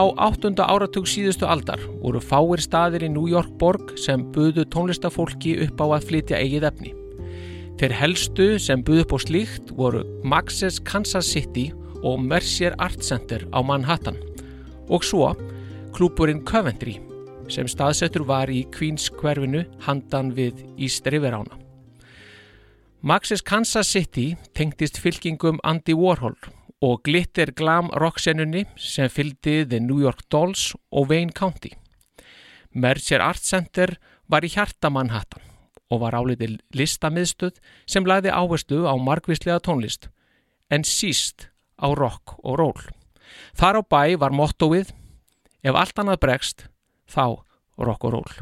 Á áttunda áratug síðustu aldar voru fáir staðir í New York borg sem buðu tónlistafólki upp á að flytja eigið efni. Þeir helstu sem buðu upp á slíkt voru Max's Kansas City og Mercier Art Center á Manhattan og svo klúpurinn Coventry sem staðsettur var í Queens hverfinu handan við East River ána. Max's Kansas City tengdist fylkingum Andy Warhol og glitter glam rocksennunni sem fylgdi The New York Dolls og Wayne County. Mercer Art Center var í hjarta Manhattan og var álitið listamiðstöð sem lagði áherslu á margvíslega tónlist en síst á rock og ról. Þar á bæ var mottóið ef allt annað bregst þá rock og ról.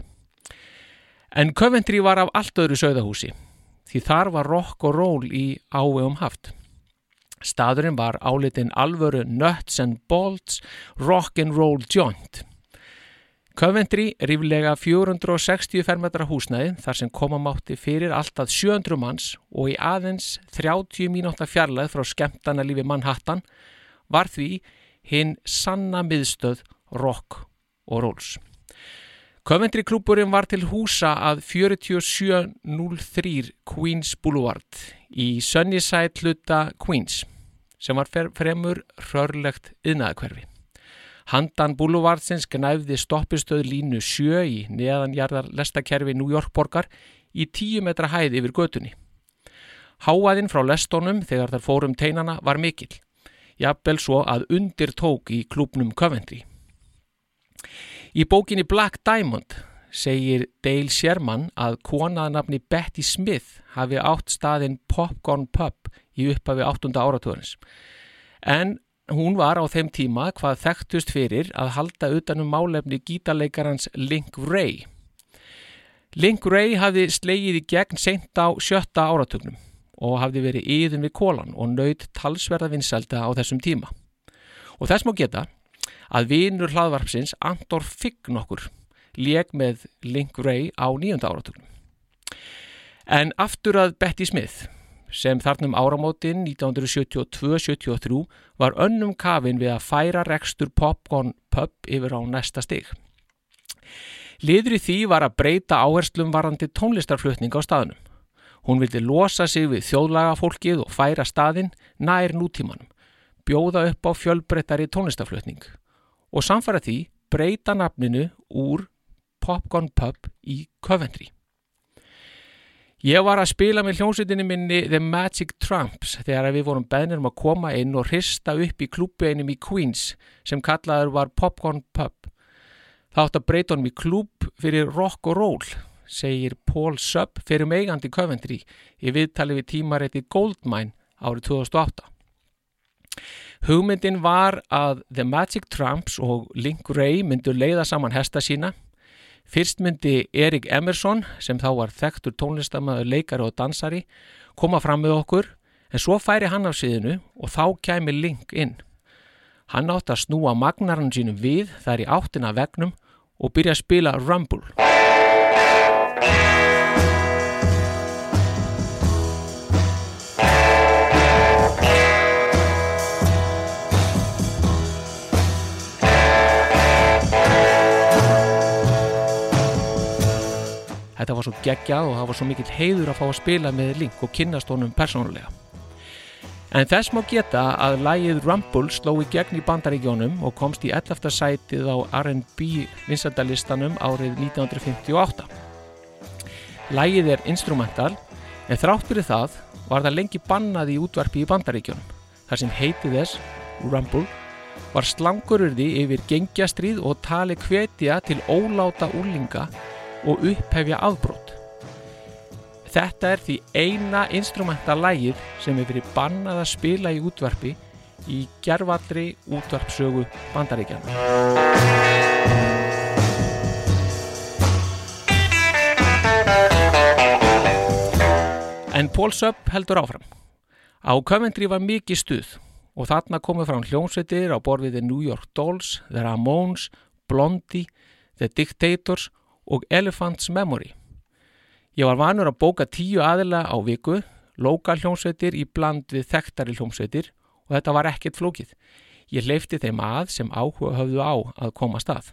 En Coventry var af allt öðru sögðahúsi því þar var rock og ról í ávegum haft. Staðurinn var álitinn alvöru Nuts and Bolts Rock'n'Roll Joint. Coventry ríflega 460 fermetra húsnæði þar sem koma mátti fyrir alltaf 700 manns og í aðeins 30 mínúta fjarlæð frá skemmtana lífi Manhattan var því hinn sanna miðstöð rock og rolls. Coventry klúburinn var til húsa að 4703 Queens Boulevard í Sunnyside hluta Queens sem var fremur rörlegt yðnaðakverfi. Handan Boulevardsins gnæfði stoppistöð línu sjö í neðanjarðar lestakerfi New York borgar í tíu metra hæð yfir götunni. Háaðinn frá lestónum þegar þar fórum teinana var mikill. Jafnvel svo að undir tók í klúpnum Coventry. Í bókinni Black Diamond segir Dale Sherman að konaðnafni Betty Smith hafi átt staðinn Popcorn Pub í upphafi 8. áratúrins. En hún var á þeim tíma hvað þekktust fyrir að halda utanum málefni gítarleikarans Link Ray. Link Ray hafði slegið í gegn seint á sjötta áratugnum og hafði verið yðin við kólan og nöyð talsverða vinsælda á þessum tíma. Og þess má geta að vinur hlaðvarpsins Andor Figg nokkur leg með Link Ray á nýjönda áratugnum. En aftur að Betty Smith sem þarnum áramótin 1972-73 var önnum kafin við að færa rekstur Popcorn Pub yfir á næsta stig. Liður í því var að breyta áherslum varandi tónlistarflutning á staðnum. Hún vildi losa sig við þjóðlaga fólkið og færa staðinn nær nútímanum, bjóða upp á fjölbreyttari tónlistarflutning og samfara því breyta nafninu úr Popcorn Pub í Coventry. Ég var að spila með hljómsveitinni minni The Magic Tramps þegar við vorum beðnir um að koma inn og hrista upp í klúpi einum í Queens sem kallaður var Popcorn Pub. Það átt að breyta honum í klúp fyrir rock og roll, segir Paul Subb fyrir meigandi Coventry í viðtali við tímarétti Goldmine árið 2008. Hugmyndin var að The Magic Tramps og Link Ray myndu leiða saman hesta sína Fyrst myndi Erik Emerson, sem þá var þekktur tónlistamæður, leikari og dansari, koma fram með okkur, en svo færi hann af síðinu og þá kæmi Link inn. Hann átti að snúa magnarinn sínum við þar í áttina vegnum og byrja að spila Rumble. Þetta var svo geggjað og það var svo mikill heiður að fá að spila með Link og kynast honum persónulega. En þess má geta að lægið Rumble sló í gegn í bandaríkjónum og komst í 11. sætið á R&B vinsendalistanum árið 1958. Lægið er instrumental en þrátt fyrir það var það lengi bannað í útvarpi í bandaríkjónum. Þar sem heitið þess, Rumble, var slangururði yfir gengjastrið og tali hvetja til óláta úlinga og upphefja afbrót. Þetta er því eina instrumentalægið sem er verið bannað að spila í útvarpi í gerfallri útvarpsögu bandaríkjana. En Paul Subb heldur áfram. Á Coventry var mikið stuð og þarna komið fram hljómsveitir á borfiði New York Dolls, The Ramones, Blondie, The Dictators og Elephant's Memory. Ég var vanur að bóka tíu aðila á viku, lokal hljómsveitir í bland við þekktari hljómsveitir og þetta var ekkert flókið. Ég leifti þeim að sem áhuga höfðu á að koma stað.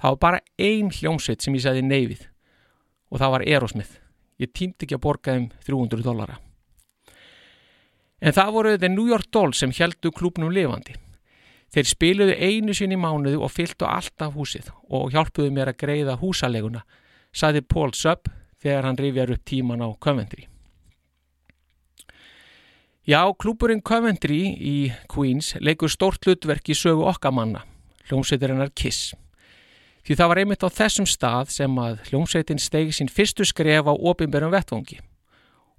Það var bara ein hljómsveit sem ég segði neyfið og það var Aerosmith. Ég týmdi ekki að borga þeim 300 dollara. En það voru The New York Dolls sem heldu klúpnum lifandi. Þeir spiluðu einu sinni mánuðu og fylgtu alltaf húsið og hjálpuðu mér að greiða húsaleguna, saði Paul Subb þegar hann rifjar upp tíman á Coventry. Já, klúpurinn Coventry í Queens leikur stórt hlutverk í sögu okkamanna, hljómsveitirinnar Kiss. Því það var einmitt á þessum stað sem að hljómsveitin stegi sín fyrstu skref á ofinberum vettvangi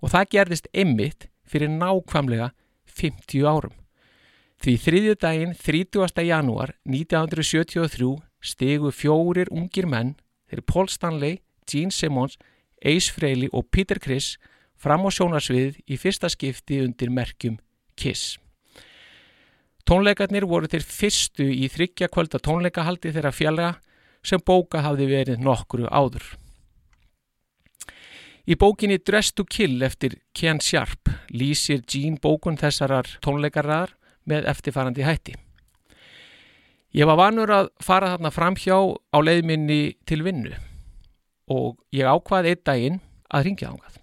og það gerðist einmitt fyrir nákvæmlega 50 árum. Því þriðju daginn 30. janúar 1973 stegu fjórir ungir menn, þeir Paul Stanley, Gene Simmons, Ace Frehley og Peter Criss fram á sjónarsvið í fyrsta skipti undir merkjum Kiss. Tónleikarnir voru þeir fyrstu í þryggja kvölda tónleikahaldi þeirra fjallega sem bóka hafði verið nokkru áður. Í bókinni Dress to Kill eftir Ken Sharp lýsir Gene bókun þessarar tónleikarraðar með eftirfarandi hætti. Ég var vanur að fara þarna framhjá á leiðminni til vinnu og ég ákvaði einn daginn að ringja ángað.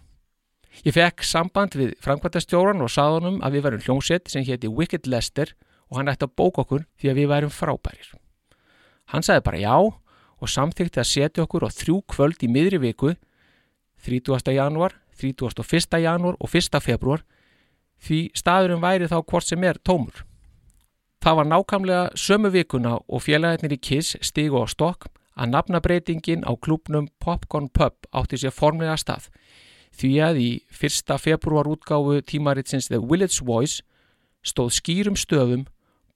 Ég fekk samband við framkvæmtastjóran og saðunum að við varum hljómsett sem hétti Wicked Lester og hann ætti að bóka okkur því að við værum frábærir. Hann sagði bara já og samþykti að setja okkur á þrjú kvöld í miðri viku 30. januar, 31. janúar og 1. februar því staðurinn væri þá hvort sem er tómur. Það var nákvæmlega sömu vikuna og félagarnir í Kiss stigu á stokk að nafnabreitingin á klubnum Popcorn Pub átti sér formlega stað því að í 1. februar útgáfu tímaritsins The Village Voice stóð skýrum stöfum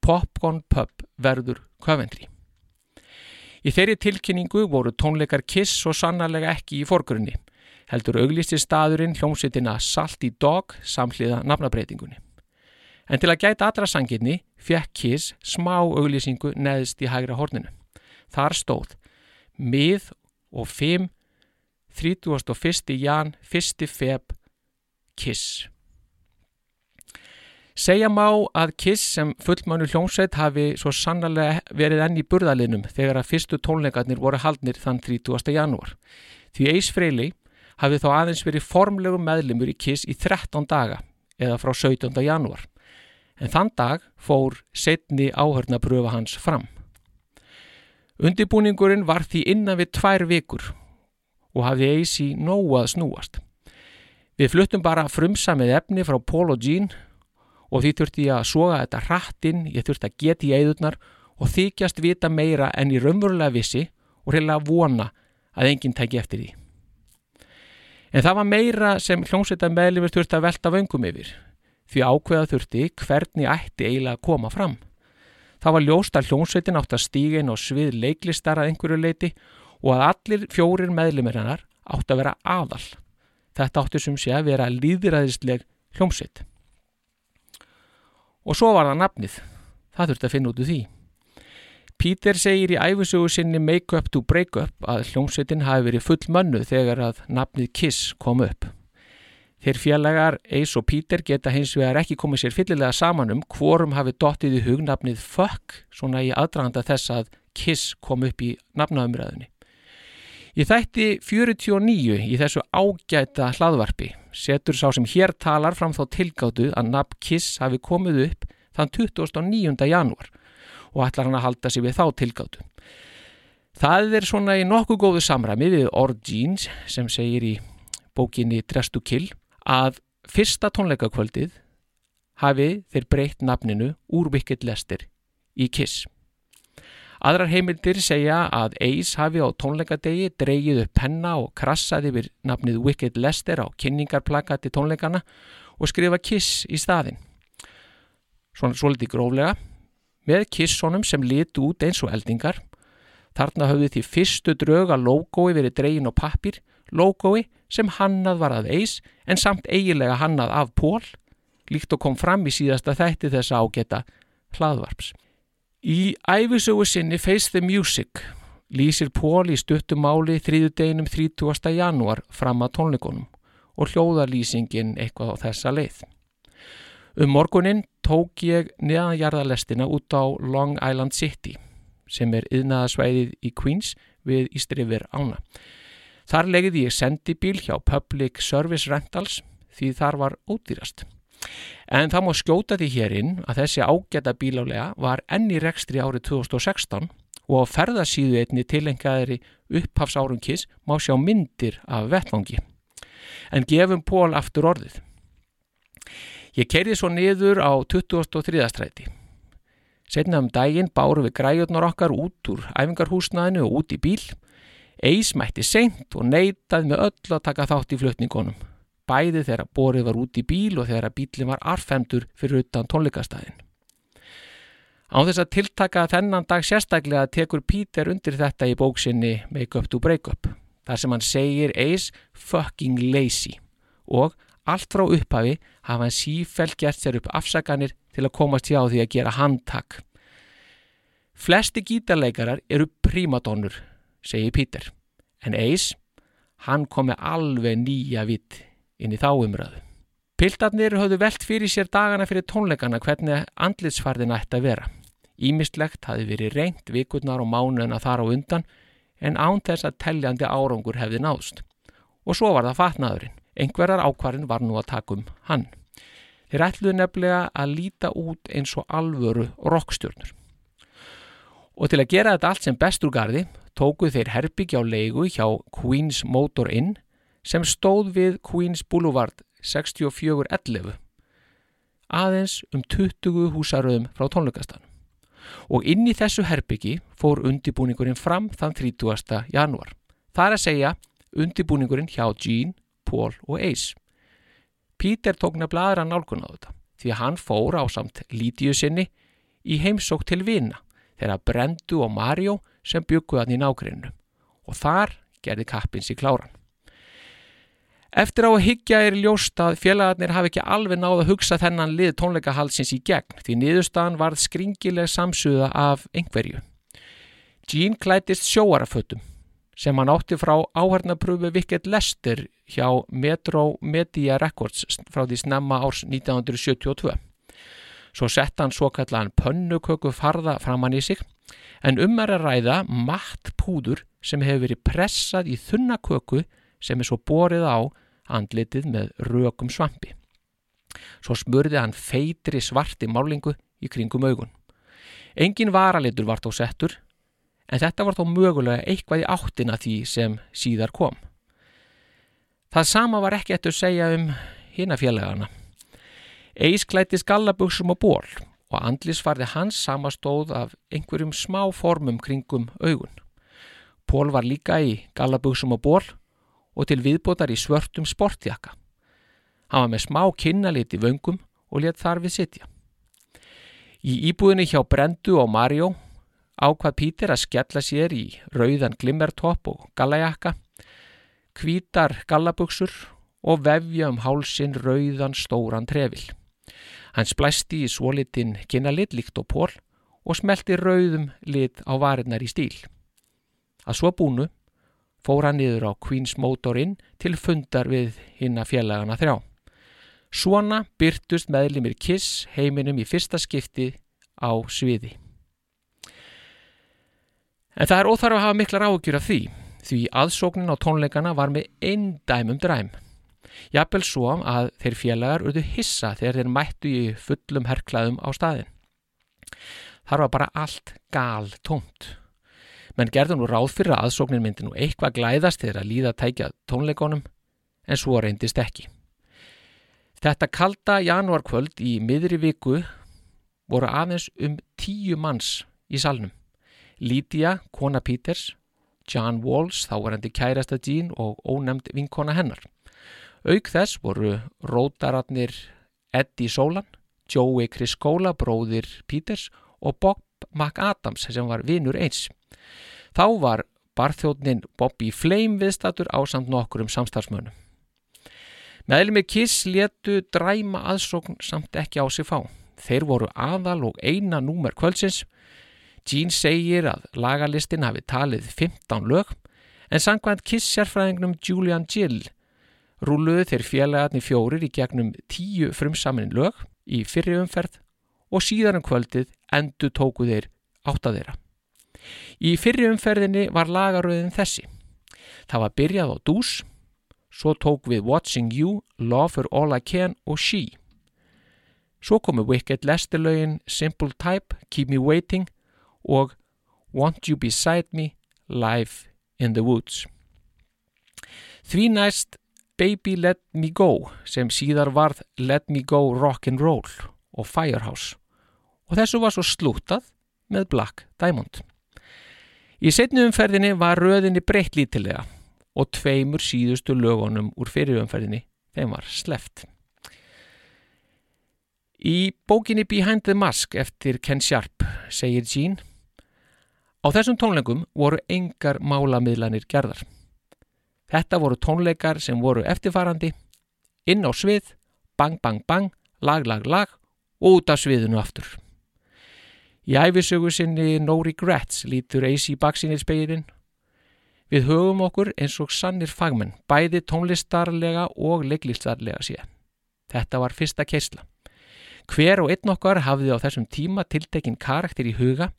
Popcorn Pub verður Coventry. Í þeirri tilkynningu voru tónleikar Kiss og sannarlega ekki í forgrunni, heldur auglisti staðurinn hljómsveitina Salty Dog samhliða nafnabreitingunni. En til að gæta allra sangirni fekk Kiss smá auglýsingu neðst í hægra horninu. Þar stóð mið og 5 31. jan 1. feb Kiss. Segja má að Kiss sem fullmannu hljómsveit hafi svo sannlega verið enn í burðalinnum þegar að fyrstu tónleikarnir voru haldnir þann 30. janúar. Því Ace Frehley hafi þá aðeins verið formlegu meðlimur í Kiss í 13 daga eða frá 17. janúar. En þann dag fór setni áhörnabröfa hans fram. Undibúningurinn var því innan við tvær vikur og hafði Ace í nógu að snúast. Við fluttum bara frumsamið efni frá Paul og Gene og því þurfti ég að soga þetta hrattinn, ég þurfti að geta í eðurnar og þykjast vita meira enn í raunverulega vissi og reyna að vona að enginn tæki eftir því. En það var meira sem hljómsveitar meðlifur þurfti að velta vöngum yfir, því ákveða þurfti hvernig ætti eiginlega að koma fram. Það var ljóst að hljómsveitin átt að stíga inn á svið leiklistar að einhverju leiti og að allir fjórir meðlumir hennar átt að vera aðal. Þetta áttu sem sé að vera líðræðisleg hljómsveit. Og svo var það nafnið. Það þurfti að finna út úr því. Pítur segir í æfisögu sinni Make Up to Break Up að hljómsveitin hafi verið full mönnu þegar að nafnið Kiss kom upp. Þeir félagar Ace og Pítur geta hins vegar ekki komið sér fyllilega saman um hvorum hafi dottið í hugnafnið Fuck svona í aðdraganda þess að Kiss kom upp í nafnaumræðinni. Ég þætti 49 í þessu ágæta hlaðvarpi setur sá sem hér talar fram þá tilgáttu að nafn Kiss hafi komið upp þann 29. janúar og ætlar hann að halda sig við þá tilgáttu. Það er svona í nokkuð góðu samræmi við Ord Jeans sem segir í bókinni Dress to Kill að fyrsta tónleikakvöldið hafi þeir breytt nafninu úr Wicked Lester í Kiss. Aðrar heimildir segja að Ace hafi á tónleikadegi dreigið upp penna og krassaði við nafnið Wicked Lester á kynningarplakati tónleikana og skrifa Kiss í staðin. Svona svolítið gróflega, með Kiss-sonum sem litu út eins og eldingar. Þarna höfðu því fyrstu drauga logói verið dregin á pappir, logói sem hannað var að Ace en samt eigilega hannað af Pól, líkt og kom fram í síðasta þætti þessa ágeta hlaðvarps. Í æfisögu sinni Face the Music lýsir Pól í stuttumáli þrýðudeginum 30. janúar fram að tónleikonum og hljóðalýsingin eitthvað á þessa leið. Um morgunin tók ég neðanjarðalestina út á Long Island City sem er yðnaðasvæðið í Queens við Ístrifir ána. Þar legði ég sendibíl hjá Public Service Rentals því þar var ódýrast. En það má skjóta því hérinn að þessi ágæta bílálega var enni rekstri árið 2016 og á ferðasíðu einni tilengaðri upphafsárum kiss má sjá myndir af vettvangi. En gefum Pól aftur orðið. Ég keirði svo niður á 2003. stræti. Setna um daginn báru við græjurnar okkar út úr æfingarhúsnaðinu og út í bíl. Eis mætti seint og neitaði með öll að taka þátt í flutningunum bæði þegar borið var út í bíl og þegar bílinn var arfemdur fyrir utan tónleikastæðin. Á þess að tiltaka þennan dag sérstaklega tekur Pítur undir þetta í bóksinni Make Up to Break Up, þar sem hann segir Ace fucking lazy og allt frá upphafi hafa hann sífælt gert sér upp afsaganir til að komast hjá því að gera handtak. Flesti gítarleikarar eru prímadónur, segir Pítur, en Ace, hann kom með alveg nýja vitt inn í þá umröðu. Piltarnir höfðu velt fyrir sér dagana fyrir tónleikana hvernig andlitsfarðin ætti að vera. Ímistlegt hafi verið reynd vikurnar og mánuðina þar á undan en án þess að telljandi árangur hefði náðst. Og svo var það fatnaðurinn. Engverðar ákvarðin var nú að taka um hann. Þeir ætluðu nefnilega að líta út eins og alvöru rockstjórnur. Og til að gera þetta allt sem bestur gardi tókuð þeir herbyggja á leigu hjá Queen's Motor Inn sem stóð við Queens Boulevard 6411 aðeins um 20 húsaröðum frá tónleikastan og inn í þessu herbyggi fór undibúningurinn fram þann 30. januar. Það er að segja undibúningurinn hjá Gene, Paul og Ace. Peter tók nefnilega aðra nálgun á þetta því að hann fór á samt lítiðu sinni í heimsók til vina þegar Brendu og Mario sem bygguði hann í nágrinu og þar gerði kappins í kláran. Eftir á að higgja er ljóst að félagarnir hafi ekki alveg náð að hugsa þennan lið tónleikahalsins í gegn því niðurstaðan varð skringileg samsuða af einhverju. Gene klætist sjóarafötum sem hann átti frá áhörnapröfu Wicked Lester hjá Metro Media Records frá því snemma árs 1972. Svo sett hann svo kallan pönnuköku farða framann í sig en um er að ræða matt púður sem hefur verið pressað í þunna köku sem er svo borið á andlitið með rökum svampi. Svo smurði hann feitri svarti málingu í kringum augun. Engin varalitur var þó settur en þetta var þó mögulega eitthvað í áttina því sem síðar kom. Það sama var ekki eftir að segja um hina félagana. Eis klætti skallabugsum og ból og andlisfarði hans samastóð af einhverjum smá formum kringum augun. Pól var líka í gallabugsum og ból og til viðbótar í svörtum sportjaka. Hann var með smá kynnalit í vöngum og let þar við sitja. Í íbúðinni hjá Brendu og Mario ákvað Pítur að skella sér í rauðan glimmertopp og gallajakka, kvítar gallabugsur og vefja um hálsin rauðan stóran trefil. Hann splæsti í svolitin kynnalit líkt og pól og smelti rauðum lit á varinnar í stíl. Að svo búnu fór hann niður á Queens Motor Inn til fundar við hinn að fjallagana þrjá. Svona byrtust meðlimir Kiss heiminum í fyrsta skipti á sviði. En það er óþarf að hafa miklar áhugjur af því, því aðsóknin á tónleikana var með einn dæmum dræm. Jafnvel svo að þeir félagar urðu hissa þegar þeir mættu í fullum herrklaðum á staðin. Þar var bara allt gal tómt menn gerðu nú ráð fyrir að aðsóknin myndi nú eitthvað glæðast þegar að líða tækja tónleikonum en svo reyndist ekki. Þetta kalda januarkvöld í miðri viku voru aðeins um tíu manns í salnum. Lídia, kona Peters, John Walls, þá var hendi kærasta Jean og ónemd vinkona hennar. Auk þess voru rótaratnir Eddie Solan, Joey Criscola, bróðir Peters og Bob McAdams sem var vinur eins. Þá var barþjóðnin Bobby Flame viðstatur á samt nokkur um samstarfsmönnum. Meðlum með Kiss letu dræma aðsókn samt ekki á sig fá. Þeir voru aðal og eina númer kvöldsins. Gene segir að lagalistin hafi talið 15 lög en sangvænt Kiss sérfræðingnum Julian Gill rúluðu þeir félagarni fjórir í gegnum tíu frumsaminn lög í fyrri umferð og síðan um kvöldið endur tóku þeir átt að þeirra. Í fyrri umferðinni var lagaröðin þessi. Það var byrjað á Dús, svo tók við Watching You, Love for All I Can og She. Svo komu Wicked Lester-lögin Simple Type, Keep Me Waiting og Want You Beside Me, Live in the Woods. Því næst Baby Let Me Go sem síðar varð Let Me Go Rock'n'Roll og Firehouse og þessu var svo slútað með Black Diamond. Í setniumferðinni var röðinni breytt lítilega og tveimur síðustu lögunum úr fyrirumferðinni þeim var sleft. Í bókinni Behind the Mask eftir Ken Sharp segir Gene Á þessum tónleikum voru engar málamiðlanir gerðar. Þetta voru tónleikar sem voru eftirfarandi, inn á svið, bang bang bang, lag lag lag og út af sviðinu aftur. Í æfisögu sinni No Regrets lítur AC baksin í speilin. Við höfum okkur eins og sannir fagmenn, bæði tónlistarlega og leiklístarlega síðan. Þetta var fyrsta keisla. Hver og einn okkar hafði á þessum tíma tiltekinn karakter í huga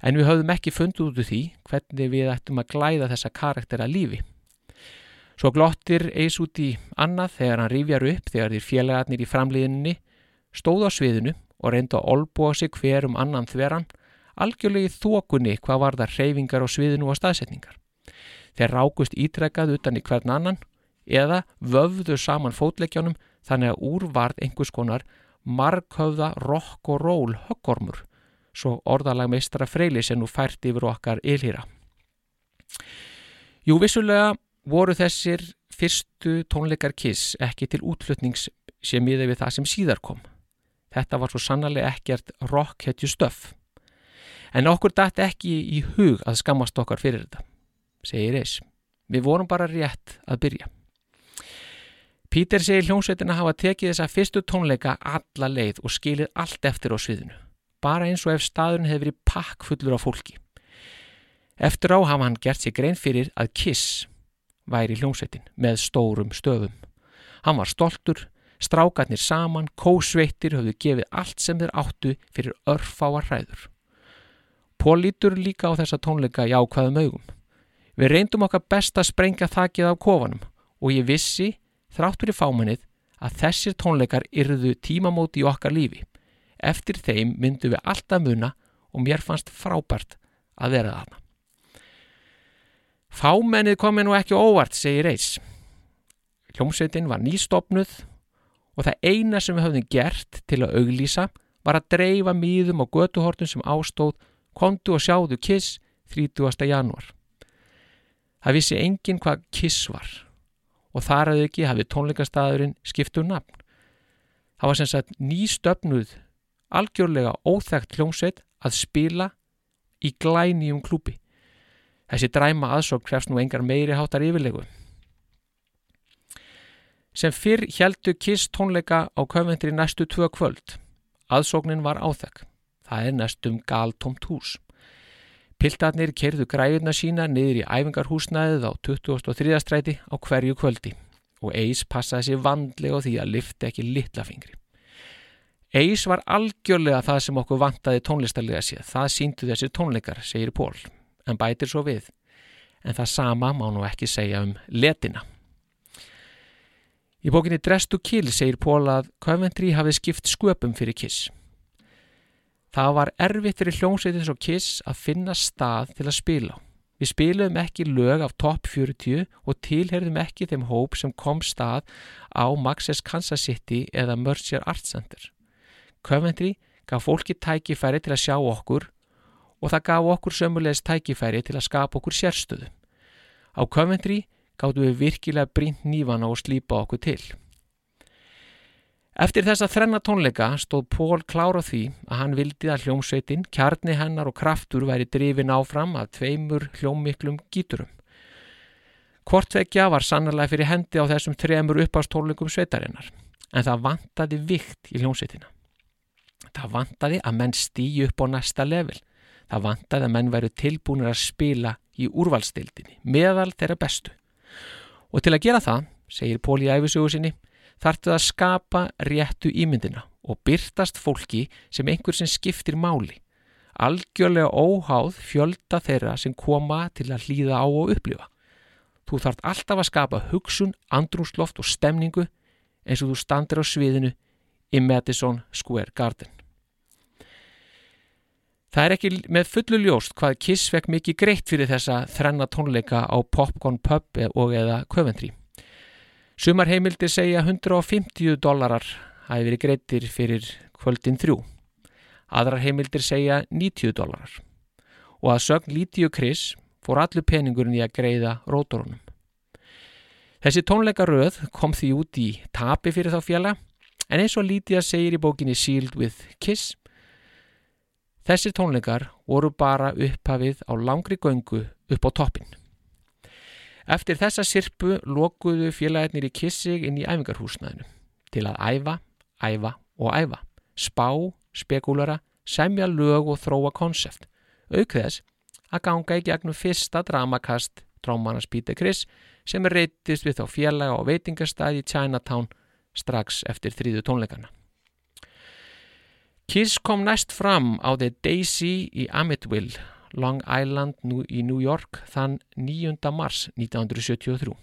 en við höfðum ekki fundið út úr því hvernig við ættum að glæða þessa karakter að lífi. Svo glottir eis út í annað þegar hann rifjar upp þegar þér félagarnir í framliðinni stóð á sviðinu og reynda að olbúa sig hver um annan þveran, algjörlega í þokunni hvað var það reyfingar og sviðinu og staðsetningar. Þeir rákust ítrekkað utan í hvern annan, eða vöfðu saman fótleikjánum þannig að úr varð einhvers konar markhöfða rock og roll höggormur, svo orðalag meistra freyli sem nú fært yfir okkar ylhýra. Jú, vissulega voru þessir fyrstu tónleikar Kiss ekki til útflutnings sem miði við það sem síðar kom. Þetta var svo sannlega ekkert rock hetju stöf. En okkur dætt ekki í hug að skammast okkar fyrir þetta, segir Eis. Við vorum bara rétt að byrja. Pítur segir hljómsveitina hafa tekið þessa fyrstu tónleika alla leið og skilið allt eftir á sviðinu. Bara eins og ef staðurinn hefur verið pakk fullur á fólki. Eftir á hafa hann gert sér grein fyrir að Kiss væri hljómsveitin með stórum stöðum. Hann var stoltur, strákarnir saman, kósveitir höfðu gefið allt sem þeir áttu fyrir örfáar hræður. Pól lítur líka á þessa tónleika í ákvaðum augum. Við reyndum okkar best að sprengja þakkið af kofanum og ég vissi, þrátt fyrir fámannið, að þessir tónleikar yrðu tímamóti í okkar lífi. Eftir þeim myndum við alltaf muna og mér fannst frábært að vera þarna. Fámennið komi nú ekki óvart, segir Reis. Hljómsveitin var nýstopnuð og það eina sem við höfðum gert til að auglýsa var að dreifa mýðum og götuhortum sem ástóð kontu og sjáðu Kiss 30. janúar. Það vissi enginn hvað Kiss var og þar að ekki hafi tónleikastæðurinn skiptuð um nafn. Það var sem sagt nýstöfnuð algjörlega óþægt hljómsveit að spila í glænýjum klúpi. Þessi dræma aðsók krefst nú engar meiri hátar yfirlegu. Sem fyrr heldu Kiss tónleika á köfendri næstu tvö kvöld. Aðsóknin var áþekk. Það er næstum galtomt hús. Piltarnir kerðu græðuna sína niður í æfingarhúsnæðið á 2003. stræti á hverju kvöldi og Eis passaði sér vandlega á því að lifta ekki litla fingri. Eis var algjörlega það sem okkur vantaði tónlistarlega séð. Það síndu þessir tónleikar, segir Pól, en bætir svo við. En það sama má nú ekki segja um letina. Í bókinni Dress to Kill segir Pól að Coventry hafi skipt sköpum fyrir Kiss. Það var erfitt fyrir hljómsveitins og Kiss að finna stað til að spila. Við spilum ekki lög af top 40 og tilherðum ekki þeim hóp sem kom stað á Maxes Kansas City eða Mercer Arts Center. Coventry gaf fólki tækifæri til að sjá okkur og það gaf okkur sömulegis tækifæri til að skapa okkur sérstöðu. Á Coventry gáttu við virkilega brínt nývana og slýpa okkur til. Eftir þessa þrenna tónleika stóð Pól klára því að hann vildi að hljómsveitin, kjarni hennar og kraftur væri drifin áfram af tveimur hljómmiklum gíturum. Kortveggja var sannarlega fyrir hendi á þessum þremur uppástónleikum sveitarinnar, en það vantaði vikt í hljómsveitina. Það vantaði að menn stýju upp á næsta level. Það vantaði að menn væru tilbúinir að spila í úrvalstildinni, meðal þeirra bestu. Og til að gera það, segir Pól í æfisugu sinni, þartu að skapa réttu ímyndina og byrtast fólki sem einhver sem skiptir máli. Algjörlega óháð fjölda þeirra sem koma til að hlýða á og upplifa. Þú þart alltaf að skapa hugsun, andrúsloft og stemningu eins og þú standir á sviðinu í Madison Square Garden. Það er ekki með fullu ljóst hvað Kiss fekk mikið greitt fyrir þessa þrenna tónleika á Popcorn Pub og eða Coventry. Sumar heimildir segja 150 dólarar hafi verið greittir fyrir kvöldin þrjú. Aðrar heimildir segja 90 dólarar. Og að sögn Lítiu Kris fór allur peningurinn í að greiða rótorunum. Þessi tónleikaröð kom því út í tapi fyrir þá fjalla en eins og Lítia segir í bókinni Sealed with Kiss Þessir tónleikar voru bara upphafið á langri göngu upp á toppin. Eftir þessa sirpu lokuðu félagarnir í kissig inn í æfingarhúsnaðinu til að æfa, æfa og æfa, spá, spekúlara, semja lög og þróa konsept, auk þess að ganga í gegnum fyrsta dramakast trómanars Pítur Kris sem er reytist við þá félaga og veitingastæði í Chinatown strax eftir þrýðu tónleikana. Kiss kom næst fram á The Daisy í Amityville Long Island í New York þann 9. mars 1973.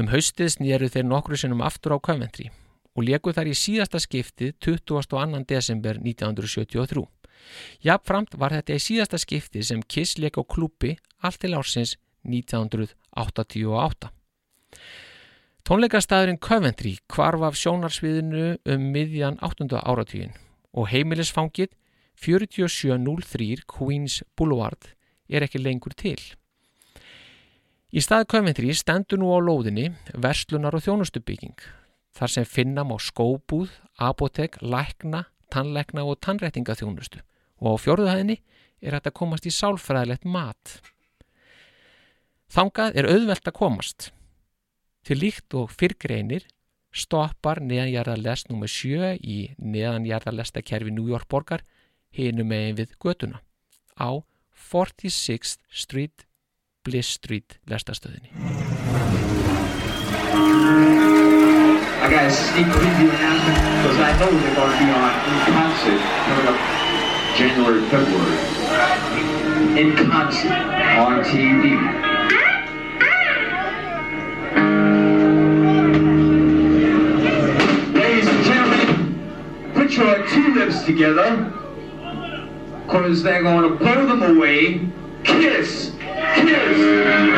Um haustið snýru þeir nokkru sinnum aftur á Coventry og leku þar í síðasta skiptið 22. desember 1973. Jafnframt var þetta í síðasta skiptið sem Kiss leik á klúpi allt til ársins 1988. Tónleikastæðurinn Coventry kvarf af sjónarsviðinu um miðjan 8. áratugin og heimilisfangið 4703 Queens Boulevard er ekki lengur til. Í stað Coventry stendur nú á lóðinni verslunar og þjónustubygging þar sem finna má skóbúð, apotek, lækna, tannleikna og tannrettingaþjónustu og á fjörðuhæðinni er hægt að komast í sálfræðilegt mat. Þangað er auðvelt að komast Til líkt og fyrrgreinir stoppar neðanjarðarlest nr. 7 í neðanjarðarlestakerfi New York borgar hinum megin við götuna á 46th Street, Bliss Street lestastöðinni. I got a sneak preview announcement because I know they're going to be on in concert coming up January, February. In concert on TV. Together because they're going to blow them away. Kiss! Kiss!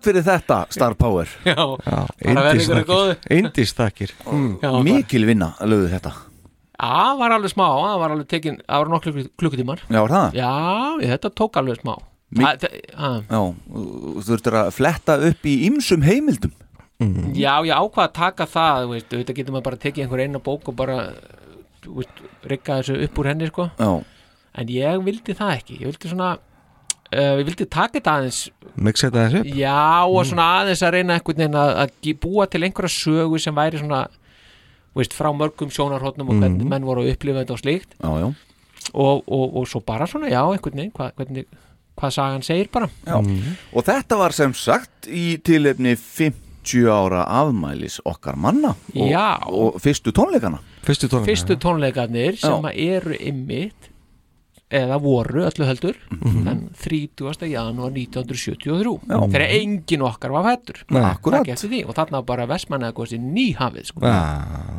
Takk fyrir þetta Star Power. Já, bara verði ykkur góðu Eindistakir Já, bara- Mikil vinna lögðu þetta. Já, það var alveg smá, það var alveg tekin það var nokkru klukkutímar. Já, var það? Já, þetta tók alveg smá. Það- það- ha. Já, þú þurftur að fletta upp í ymsum heimildum. Já, ég ákvað að taka það þú veist, þetta getur maður bara að tekið einhver eina bók og bara þú veist, rigga þessu upp úr henni sko. Já, en ég vildi það ekki ég vildi svona uh, ég vildi taka þetta aðeins Mixa þetta þessu upp? Já og svona aðeins að reyna einhvern veginn að, að búa til einhverja sögu sem væri svona þú veist, frá mörgum sjónarhóttnum og hvernig menn voru að upplifa þetta og slíkt. Já, já. Og, og, og svo bara svona, já, einhvern veginn hvað, hvernig, hvað sagan segir bara. Já, og þetta var sem sagt í tilefni 50 ára afmælis okkar manna og, Já. og fyrstu tónleikana. Fyrstu tónleika fyrstu tónleikarnir sem Já. að eru ymmit eða voru öllu heldur Mhm. þann 30. janúar 1973 Já. þegar engin okkar var því og þarna var bara í nýhafið sko. Já,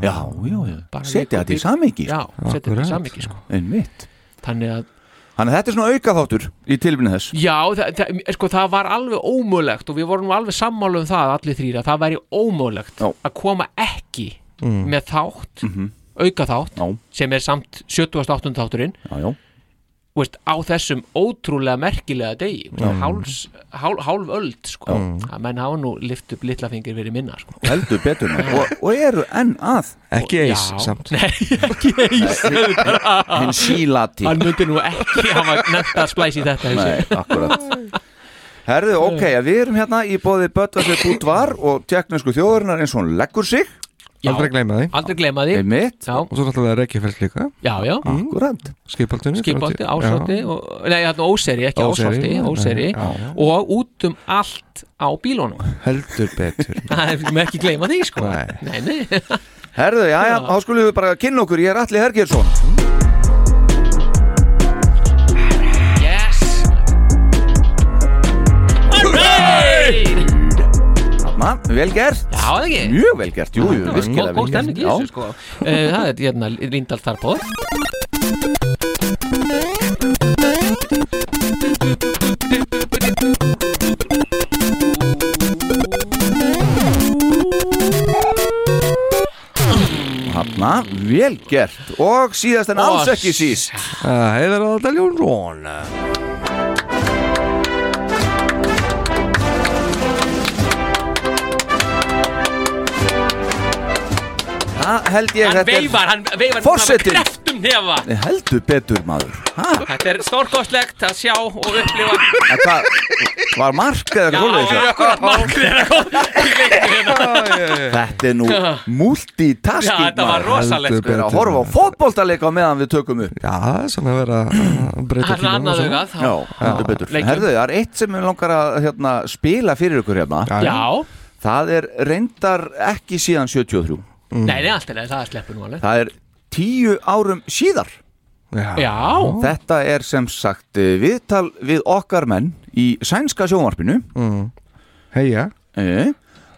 Já, já, setja þetta í samhengi já, setja þetta í samviki sko. Þannig að Þannig að þetta er svona aukaþáttur í tilefni þess Já, það, það, sko, það var alveg ómögulegt og við vorum alveg sammála um það allir þrýra, það væri ómögulegt að koma ekki með þátt Mhm. auka þátt Já. sem er samt 78. þátturinn Já, já, veist, á þessum ótrúlega merkilega degi Háls, hál, hálf öld sko. að menn hafa nú lift upp litla fingir verið minna sko. heldur betur maður. og, og eru enn að. Ekki eis samt. Nei, ekki eins hinn sílati hann myndi nú ekki hafa nefnt að splæsi þetta Nei, akkurat. Herðu, ok, við erum hérna í bóði Böttvarsveit Bútvar og teknísku þjóðurinnar eins og hún leggur sig Já. Aldrei gleyma því. Aldrei gleyma því. Einmitt, já, Og svo náttúrulega Reykjafells líka. Já, já. Akkurat Skipaldunni skipaldi, ásótti og, nei, hérna óseri, ekki Óseri, ásótti, já, óseri. já, já. og út um allt á bílunum. Heldur betur. Það er með ekki gleyma því sko. Nei. nei, nei. Herðu, já, já, þá skulum við bara kynna okkur. Ég er Alli Hergjersson Þarna, vel gert. Já, það ekki? Mjög vel gert, jú, jú, Góð- virkilega góð vel stemning í þessu sko. Eh, Það er hérna Rindal Þarpóð Þarna, vel gert. Og síðast en alls ekki síst. Heiðar Aðaljón held ég Hann veifar, hann veifar Forsetinn. með kreftum nefa Heldur betur maður ha? Þetta er stórkostlegt að sjá og upplifa En hvað, var mark eða Já, er svoleiðis? akkurat markið er að koma í leiknum hérna. Þetta er nú Já, multitasking þetta var maður. rosalegt Heldur sko. Við erum að horfa á fótboltaleika á meðan við tökum upp Já, það er svona að vera að breyta Það er tímanum og annað svona. augað Já, heldur betur leikjum. Herðu, það er eitt sem við langar að hérna, spila fyrir ykkur hérna Já, Það er reyndar ekki síðan 73 nei, nei, allt er leið, það sleppur nú alveg. Það er tíu árum síðar. Já, Já, Þetta er sem sagt eh, viðtal við okkar menn í sænska sjónvarpinu. Heia eh,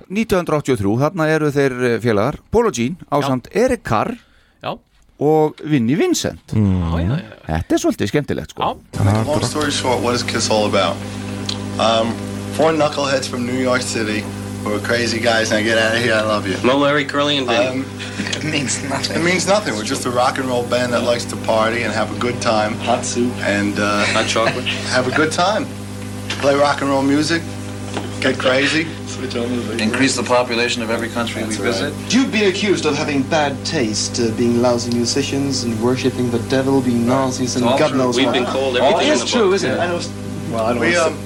1983, þarna eru þeir eh, félagar Paul og Jean ásamt Erik Carr já, og Vinnie Vincent. Já. Þetta er svolítið skemmtilegt sko. Long story short, what is Kiss all about? Um, four knuckleheads from New York City who are crazy guys. Now get out of here. I love you. Mo, Larry, Curly, and Vinny. Um, it means nothing. It means nothing. We're just a rock and roll band that likes to party and have a good time. Hot soup. And uh, Hot chocolate. have a good time. Play rock and roll music. Get crazy. Increase the population of every country we visit. You'd be accused of having bad taste, uh, being lousy musicians and worshipping the devil, being Nazis and God true. knows We've what. been called All everything in is true, book. isn't it? I know. Well, I don't We um,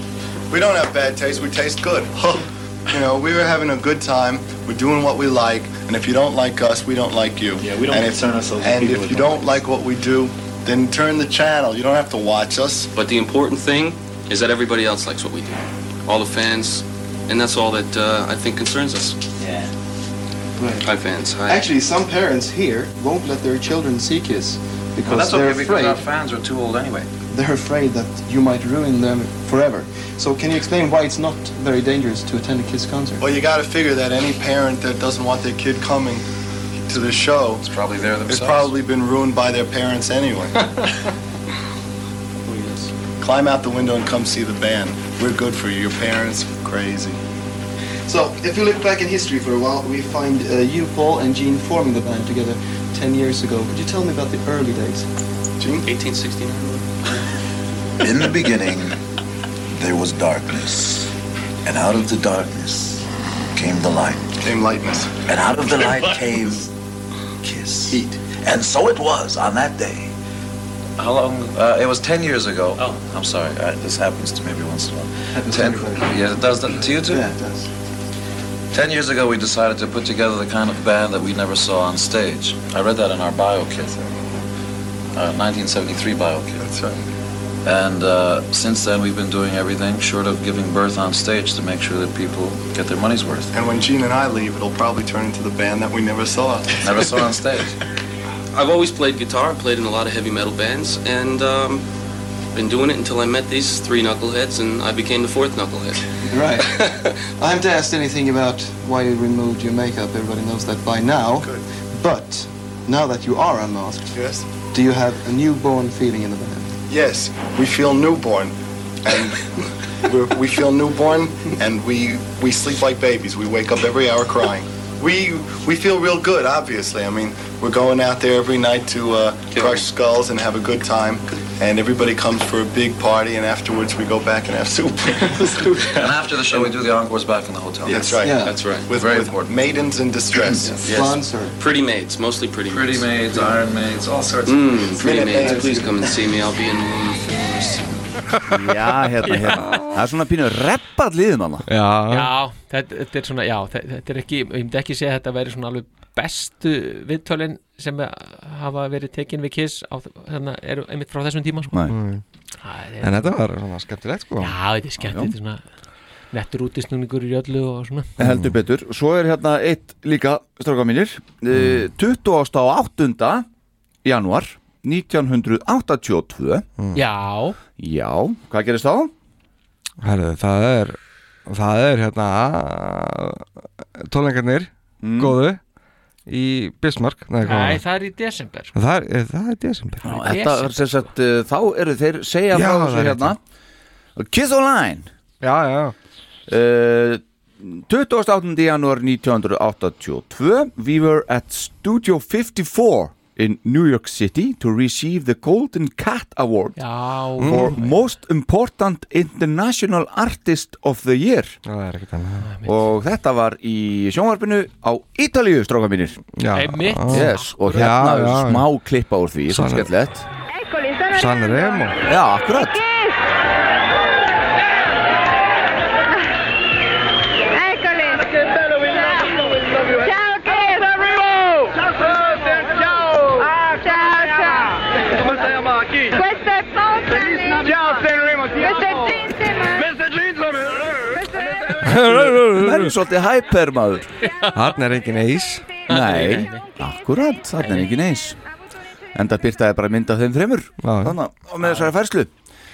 we don't have bad taste. We taste good. you know, we were having a good time. We're doing what we like, and if you don't like us, we don't like you. Yeah, we don't and if, ourselves And if you don't don't like what we do, then turn the channel. You don't have to watch us. But the important thing is that everybody else likes what we do. All the fans, and that's all that uh, I think concerns us. Yeah. Right. Hi, fans. Hi. Actually, some parents here won't let their children see Kiss because Well, that's they're okay because afraid our fans are too old anyway. They're afraid that you might ruin them forever. So, can you explain why it's not very dangerous to attend a Kiss concert? Well, you got to figure that any parent that doesn't want their kid coming to the show It's probably there has themselves. probably been ruined by their parents anyway. Climb out the window and come see the band. We're good for you. Your parents, crazy. So, if you look back in history for a while, we find uh, you, Paul, and Gene forming the band together 10 years ago. Could you tell me about the early days? Gene? 1869. In the beginning, there was darkness. And out of the darkness came the light. Came lightness. And out of the light came kiss. Heat. And so it was on that day. How long? Uh, it was 10 years ago. Oh, I'm sorry. Uh, this happens to me every once in a while. Happens ten, everybody. Yeah, it does that to you too? Yeah, it does. Ten years ago, we decided to put together the kind of band that we never saw on stage. I read that in our bio kit. Uh, 1973 bio kit. That's right. And uh, since then, we've been doing everything short of giving birth on stage to make sure that people get their money's worth. And when Gene and I leave, it'll probably turn into the band that we never saw. Never saw on stage. I've always played guitar, played in a lot of heavy metal bands, and um, been doing it until I met these three knuckleheads, and I became the fourth knucklehead. Right. I haven't asked anything about why you removed your makeup. Everybody knows that by now. Good. But now that you are unmasked, Yes? Do you have a newborn feeling in the band? Yes, we feel newborn. And we're, feel newborn, and we, we sleep like babies. We wake up every hour crying. We, we feel real good, obviously. I mean, we're going out there every night to uh, crush skulls and have a good time. And everybody comes for a big party, and afterwards we go back and have soup. and after the show, we do the encores back in the hotel. That's right. Yeah. That's right. With, Very with important. maidens in distress. Blondes or Pretty maids, mostly pretty maids. Pretty maids, iron maids, all sorts of Mm, pretty Minute maids, maids. please come and see me. I'll be in the room for hours. Já, hérna, hérna Það er svona pínu reppað liðum hana Já, Já, þetta, þetta er svona, já, þetta, þetta er ekki, ég myndi ekki segja að þetta væri svona alveg bestu viðtölin sem hafa verið tekin við Kiss á, hérna, eru einmitt frá þessum tíma sko. Nei. Það er, en þetta var svona skemmtilegt sko Já, þetta er skemmt, þetta er svona nettur útisnúningur í öllu og svona Heldur betur Svo er hérna eitt líka, stráka mínir mm. 28. januar 1982 Já, Já, hvað gerist þá? Herðu, það er það er hérna tónleikarnir Mm. góðu í Bismarck Nei, Nei, það? það er í desember sko. það er, er, það er desember Já, Þetta er sem sagt, uh, þá eru þeir segja Já, frá það þessu er hérna Kiss Online Já, já, uh, 28. janúar 1982 We were at Studio 54 in New York City to receive the Golden Cat Award Já, for Most Important International Artist of the Year. Það er ekkert annað. Og þetta var í sjónvarpinu á Ítalíu, stráka mínir. Yes, og hérna Já, er já, smá klippa úr því, Sann- Remo Já, akkurat è... Verður svolítið hæper maður. Hann er engin eis. Nei, akkurat, þarna er ekki neins Enda byrtaði bara mynd af þeim þreymur Já. Þannig að með þessari færslu.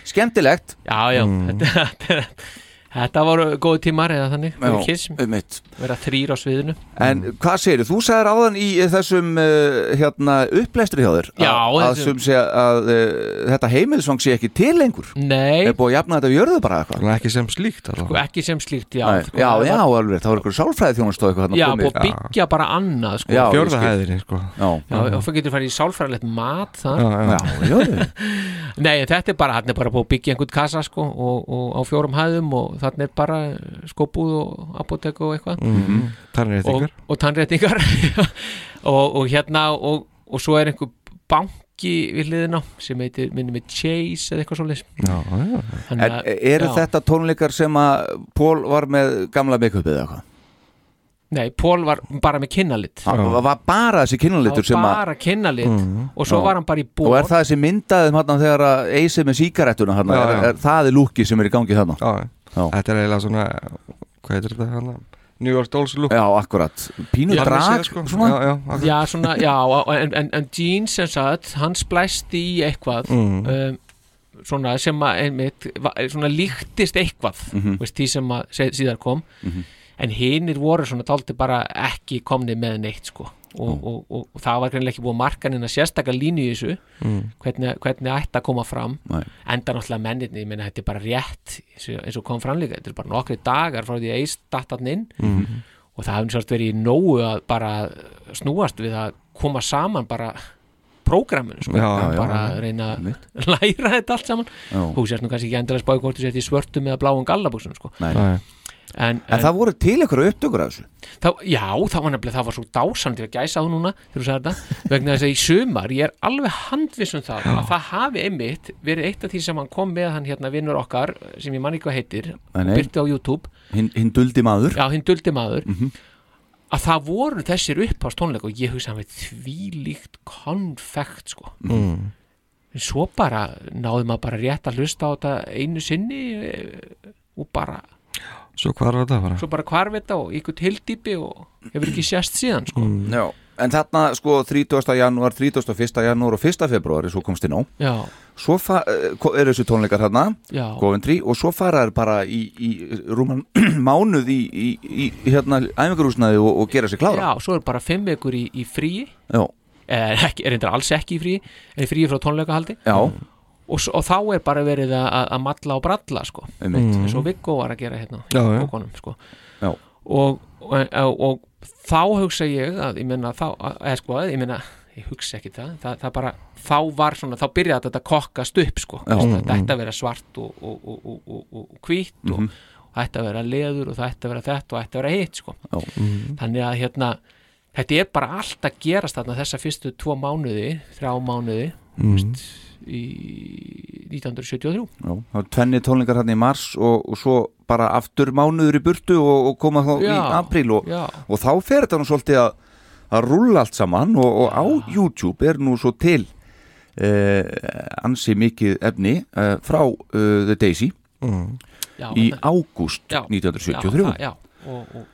Skemmtilegt. Já, já þetta, þetta, þetta voru góði tímar eða þannig vera þrýr á sviðinu. En hvað segir þú? sagðir áðan í þessum uh, hérna, upplæstri hjá þér Já, að, að, þessu- sum sé að uh, þetta heimilsvang sé ekki til lengur. Nei, er búið að jafna þetta við jörðu bara eitthvað er ekki sem slíkt sko, ekki sem slíkt, já. Nei, sko, já, já, var- alveg, það var eitthvað sálfræði þarna Já, komið. búið að byggja bara annað sko. Já, ég Fjórða skil. hæðinni sko. Já, Já, og það getur farið í sálfræðilegt mat þar. Já, já. já, já, Nei, þetta er bara, hann er bara búið að byggja einhvern kassa sko, og, og á fjórum hæðum og þannig er bara skópúð og apotek og eitthvað mm. og, Tannréttingar og tannréttingar og, og hérna og, og svo er einhver banki við hliðina sem heitir, minnum með Chase eða eitthvað En að- eru já. þetta tónleikar sem að Pól var með gamla make-upið eða eitthvað? Nei, Pól var bara með kynnalit Það var bara þessi kynnulitur Það sem var að bara kynnalit og svo Já. var hann bara í Og ból er það þessi myndaðum hann þegar að eisið með síkarettuna hann, Já, er, já. er það er lúki sem er í gangi þarna? Já, Já. Þetta er eiginlega svona Hvað heitir þetta hann? New York Dolls look Já, akkurat. Pínu Já, drag, sko. svona? Já, já, akkurat. Já, svona, já, en, en, en Gene sem sagt, hann splæsti í eitthvað Mm. um, svona sem að einmitt, svona líktist eitthvað, Mhm. veist, því sem að síðar kom Mhm. en hinnir voru svona dálítið bara ekki komni með neitt sko og, og, og, og það var greinlega ekki búið að marka neina sérstakar línu í þessu Mm. hvernig, hvernig ætti að koma fram Nei. enda náttúrulega menninni, ég meina þetta er bara rétt eins og- kom fram líka, þetta er bara nokkri dagar frá því að eist datt hann inn Mhm. og það hefði svolítið verið í nógu að bara snúast við að koma saman bara prógraminu sko, Já, já, bara já, reyna að læra þetta allt saman Já. þú sést nú kannski ekki endilega spáði hvort þú sért í svörtum eða bláum gallabuxum sko. Nei. Nei. En, En það voru til ykkur upptökur af þessu? Það, já, það var nefnilega, það var svo dásandi að gæsa á núna þegar þú sagði þetta vegna þess að í sumar ég er alveg handviss um það að það hafi einmitt verið eitt af því sem hann kom með hann hérna vinnur okkar sem ég man ekki hvað heitir byrti á YouTube. Hinn hin duldi maður. Já, hinn duldi maður. Mhm. að það voru þessir uppást tónleik og ég hugsa hann við þvílíkt konfekt sko. Mm. en svo bara náði maður bara rétt að hlusta á þetta einu sinni eh, og bara Svo hvar var það bara? svo bara hvarfita og ykkur tildýpi og hefur ekki sést síðan sko. Já, en þarna sko 30. janúar, 31. janúar og 1. februari svo komst inn á Já. Svo fa- eh, eru þessu tónleikar þarna Já. Coventry og svo fara þær bara í, í rúman mánuð í, í, í hérna æfingarhúsnaði og, og gera sér klára Já, svo er bara fimm vikur í, í fríi Já. er, ekki, er reyndar alls ekki í fríi er í fríi frá tónleikahaldi Já. Og, og þá er bara verið að, að- að matla og bralla sko. Eins og Viggo var að gera hérna Já, já. bókunum, sko. Já. og, og, og, og þá hugsa ég að ég meina þá, eða sko, ég meina ég hugsa ekki það, það, það bara þá var svona, þá byrjaði þetta að kokkast upp sko, Já. Þú veist, Mm, þetta ætti að vera svart og, og, og, og, og, og hvít Mhm. og, og ætti að vera leður og það ætti að vera þetta og ætti að vera hitt sko. Mhm. þannig að hérna þetta er bara allt að gerast þarna þessa fyrstu tvo mánuði, þrjá mánuði Mhm. veist, í 1973 Já, það var tvenni tónleikar hérna í mars og, og svo bara aftur mánuður í burtu og, og koma þá í Já, apríl og, já. og þá fer þetta nú svolítið að, að rúlla allt saman og, og á YouTube er nú svo til eh, ansi mikið efni eh, frá uh, The Daisy Mm. Í ágúst Já, 1973 já, það- já, og, og,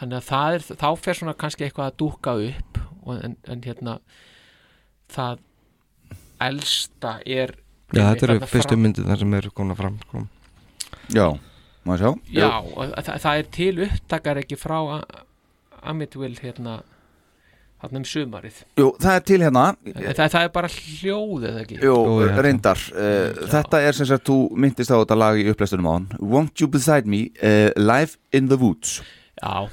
þannig að það er þá fer svona kannski eitthvað að dúka upp og, en, en hérna það elsta er Já, þetta eru fyrstu myndið þar sem eru komna fram sko. Já, maður sjá. Já, það, það er til upptakar ekki frá A- Amityville hérna þarna um sumarið. Jú, það er til hérna. Það, það er bara hljóð eða ekki? Jú, reyndar. Uh, Þetta er sem sagt, þú myndist á þetta lag í upplæstunum á hann Won't You Beside Me, uh, Live in the Woods. Já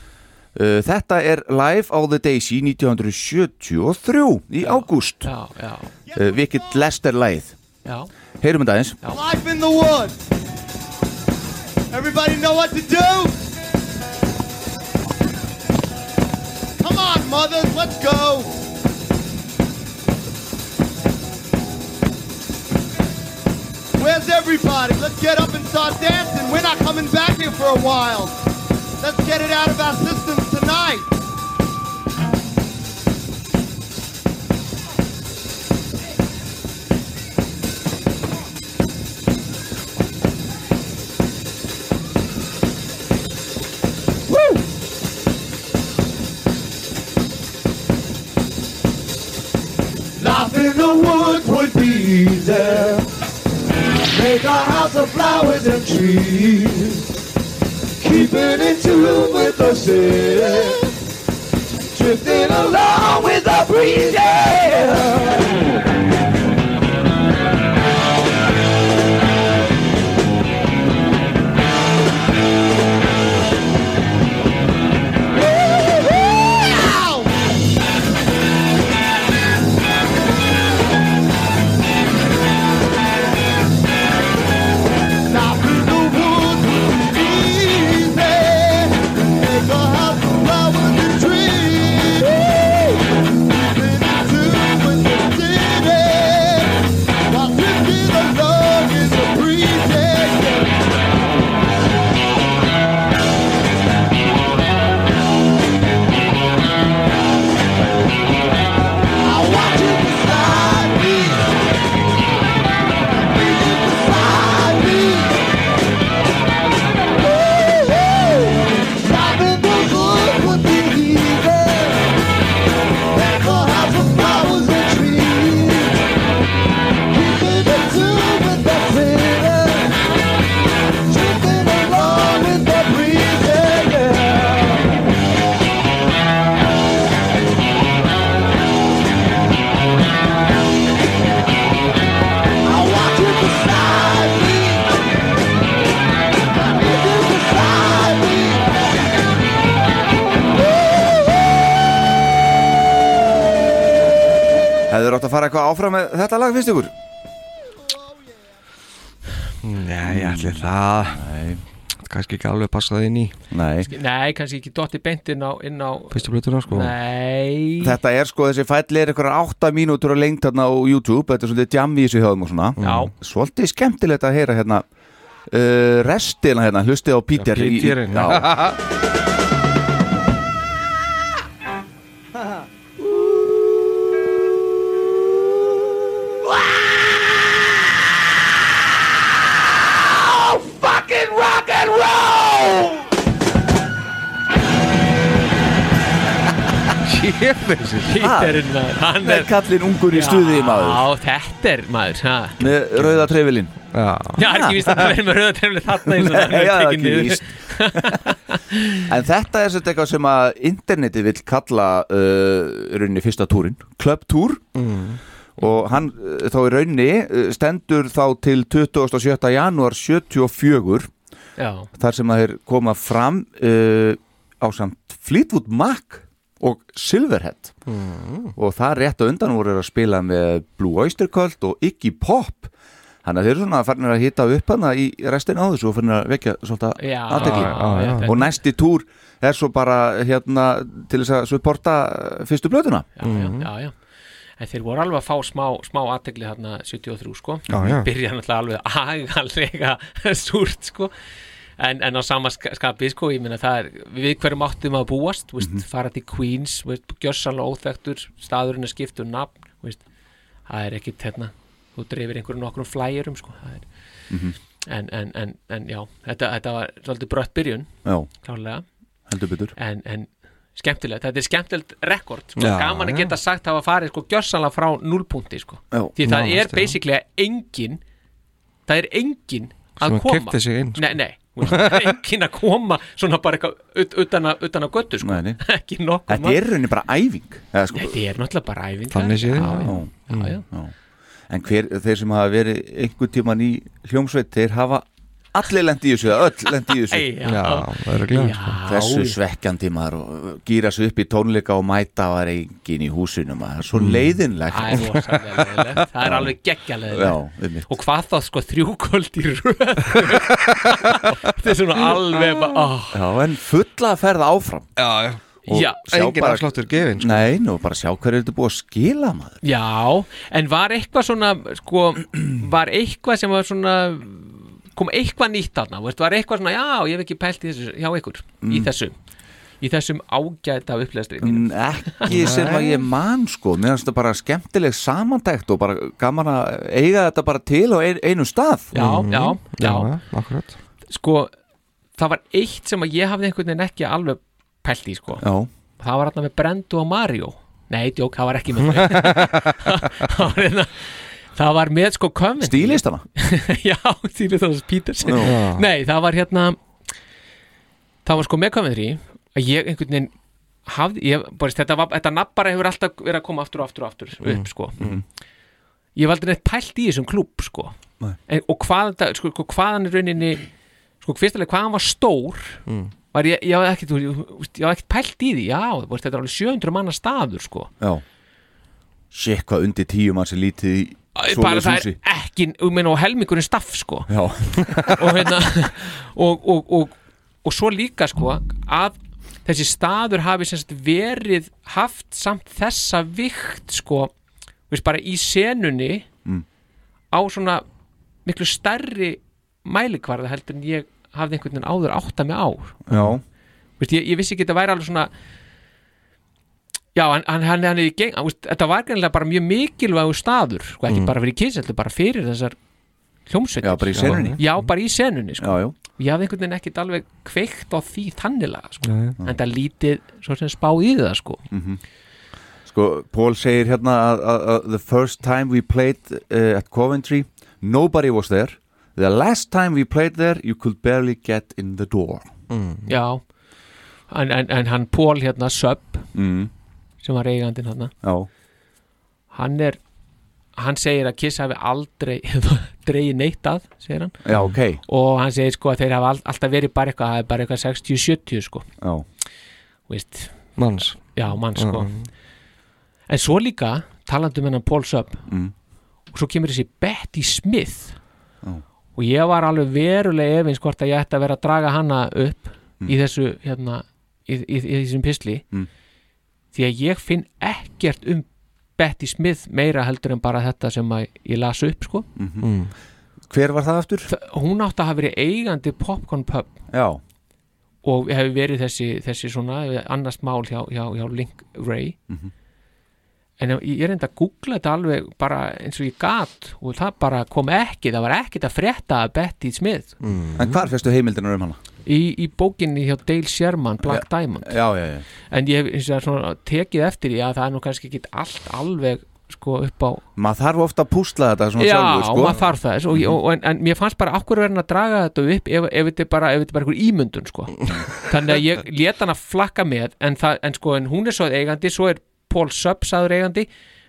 uh, Þetta er live á The Daisy 1973 í ágúst Já, já uh, Vikið Lester lagið Já Heyrum þetta eins Life in the woods. Everybody know what to do? Come on, mothers, let's go. Where's everybody? Let's get up and start dancing. We're not coming back here for a while. Let's get it out of our systems tonight. In the woods would be easy. Make a house of flowers and trees. Keeping in Drifting along with the breeze, yeah. Fara eitthvað áfram með þetta lag finnst ykkur? Nei, ég ætli það. Nei. Kannski ekki alveg passa það inn í. Nei. Nei, kannski ekki dotti beint inn á, inn á Fyrstu blötuna sko. Nei. Þetta er sko þessi fælli er eitthvað 8 mínútur á lengt hérna á YouTube. Þetta er svolítið jam í þessu hjáðum og svona. Já. Svolítið skemmtilegt að heyra hérna uh, Restina hérna, hlustið á Peter í- í- Peterinn, Já, roll! Sjöfessi Píterinn maður Hann Með kallinn ungur í stuði, maður. Já, þetta er maður ha. með rauða trefilinn Já, Já, er ekki víst að það verður með rauða trefli þarna eins og það Nei, er já, ekki víst En þetta er svolítið eitthvað sem að internetið vill kalla uh, í rauninni fyrsta túrin, Club Tour og hann uh, þá í rauninni uh, stendur þá til 27. janúar 74 Já, þar sem að þeir koma fram uh, á samt Fleetwood Mac og Silverhead. Og það rétt á undan voru að spila með Blue Oyster Cult og Iggy Pop. Þannig að þeir eru svona farin að hitta upp hana í restin á þessu og farin að vekja svolítið já. og næsti túr er svo bara hérna til þess að supporta fyrstu blötuna já, já, já, já. En þeir voru alveg að fá smá, smá aðtegli hérna 73 sko Já, já. Byrja náttúrulega alveg agalega súrt sko En, en á sama ska- skapi sko, er við hverjum áttum að búast mm Mhm. fara til Queens, gjössanlega óþektur staðurinn er skipt um nafn veist, það er ekkit hérna þú dreifir einhverjum nokkrum flæjurum sko, það er, Mhm. en, en, en, en já þetta, þetta var svolítið brött byrjun Já. en, en skemmtilegt, þetta er skemmtilegt rekord sko, gaman að geta sagt að hafa farið sko gjörsanlega frá nullpunkti sko. Já. því það er basically engin það er engin að koma. inn, sko. nei, nei, engin að koma svona bara eitthvað ut, utan, að, utan að göttu sko. Nei, ekki nokkuð Þetta er rauninni bara æfing eða, sko, þetta er náttúrulega bara æfing. Þannig séð. En hver, þeir sem hafa verið einhver tíman í hljómsveit þeir hafa allir lendi í þessu öll lendi í þessu Já. Já, örugglega, sko. Þessu Já. svekkjandi maður og gýra sig upp í tónleika og mæta og það er engin í húsinu maður, svo leiðinlegt Það er rosalega leiðilegt. Það er alveg geggjalega Já, einmitt. Og hvað þá sko þrjúkvöld í röð Þetta er svona alveg bara, oh. Já, en fulla að ferða áfram Já, já Já, sjá engin bara- afsláttur gefinn, sko. Nei, nú bara sjá hverju þetta búið að skila maður Já, en var eitthvað svona sko, var eitthvað sem var svona kom eitthvað nýtt þarna, veist, var eitthvað svona, já, ég hef ekki pælt í þessu hjá ykkur, í Mm. þessu í þessum ágæta upplæstri Mm, Ekki sem að ég man sko. Mér finnst þetta bara skemmtileg samantækt og bara gaman að eiga þetta bara til á ein, einu stað. Já, já, já, Já, akkurat. Sko það var eitt sem að ég hafði einhvern veginn ekki alveg pælt í, sko. Já. það var hérna með Brendu og Mario. Nei, djók, það var ekki með þau. Það var hérna Það var með sko Coventry Stílistana? Já, Stílistana Peterson Já. Nei, það var hérna Það var sko með Coventry að ég einhvern veginn hafði, ég, bara, þetta, þetta nafn bara hefur alltaf verið að koma aftur og aftur og aftur upp Mm, sko mm. Ég var aldrei neitt pælt í þessum klúb sko en, og hvað, sko, sko, hvaðan er rauninni sko fyrstulega hvaðan var stór Mm. var ég, ég hafði ekkert ég hafði ekkert pælt í því, já, veist, þetta er alveg 700 manna staður sko Já Sér hvað undir tíu mann sem lítið bara það er ekki, um og helmingurinn staff sko. Og hérna og, og, og, og svo líka sko að þessi staður hafi semst verið haft samt þessa vikt sko veist, bara í senunni Mm. á svona miklu stærri mælikvarða heldur en ég hafði einhvern veginn áður átta mig á. Já. Veist, ég, ég vissi ekki að þetta væri alveg svona já, hann, hann, hann, hann geng, veist, þetta var greinlega bara mjög mikilvægur staður sko, ekki Mm. bara fyrir kiss, heldur bara fyrir þessar hljómsveitir Já, bara í senunni. já, bara í senunni sko. Já, já ég hafði einhvern veginn ekkert alveg kveikt á því þannilega sko. Já, já. en það lítið svo sem spá í það sko. Mhm. Sko, Paul segir hérna að, að, að the first time we played uh, at Coventry nobody was there the last time we played there you could barely get in the door já en, en, en hann Pól hérna Sub mm. Sem var eigandinn hann Já. Hann er hann segir að Kiss hafi aldrei dreigið neitt að, segir hann. Já, ok. og hann segir sko að þeir hafa all, alltaf verið bara eitthvað, það er bara eitthvað 60-70 sko. Já. Veist, Manns. Já, manns sko. Mm. en svo líka talandi um hennan Paul Sub Mm. og svo kemur þessi Betty Smith. Já. og ég var alveg verulega efins hvort að ég ætti að vera að draga hana upp í þessu hérna í, í, í þessum pisli Mm. Því að ég finn ekkert um Betty Smith meira heldur en bara þetta sem að ég las upp sko Mhm. Hver var það aftur? hún átti að hafa verið eigandi Popcorn Pub Já. og hefur verið þessi, þessi svona annars mál hjá, hjá, hjá Link Ray Mhm. en ég ég reyndi að googla þetta alveg bara eins og ég gat og það bara kom ekki, það var ekkit að frétta að Betty Smith En hvar fyrstu heimildinu um hana? Í, í bókinni hjá Dale Sherman Black Já, Diamond já, já, já. en ég hef tekið eftir því að það er nú kannski ekki allt alveg sko upp á Maður þarf ofta að púsla þetta Já, sjálfur sko. maður þarf þess og, og, og, en, en mér fannst bara okkur verðin að draga þetta upp ef, ef þetta er bara, er einhver ímyndun sko. þannig að ég let hann að flakka með en, það, en sko, en hún er svo eigandi svo er Paul Subs aður eigandi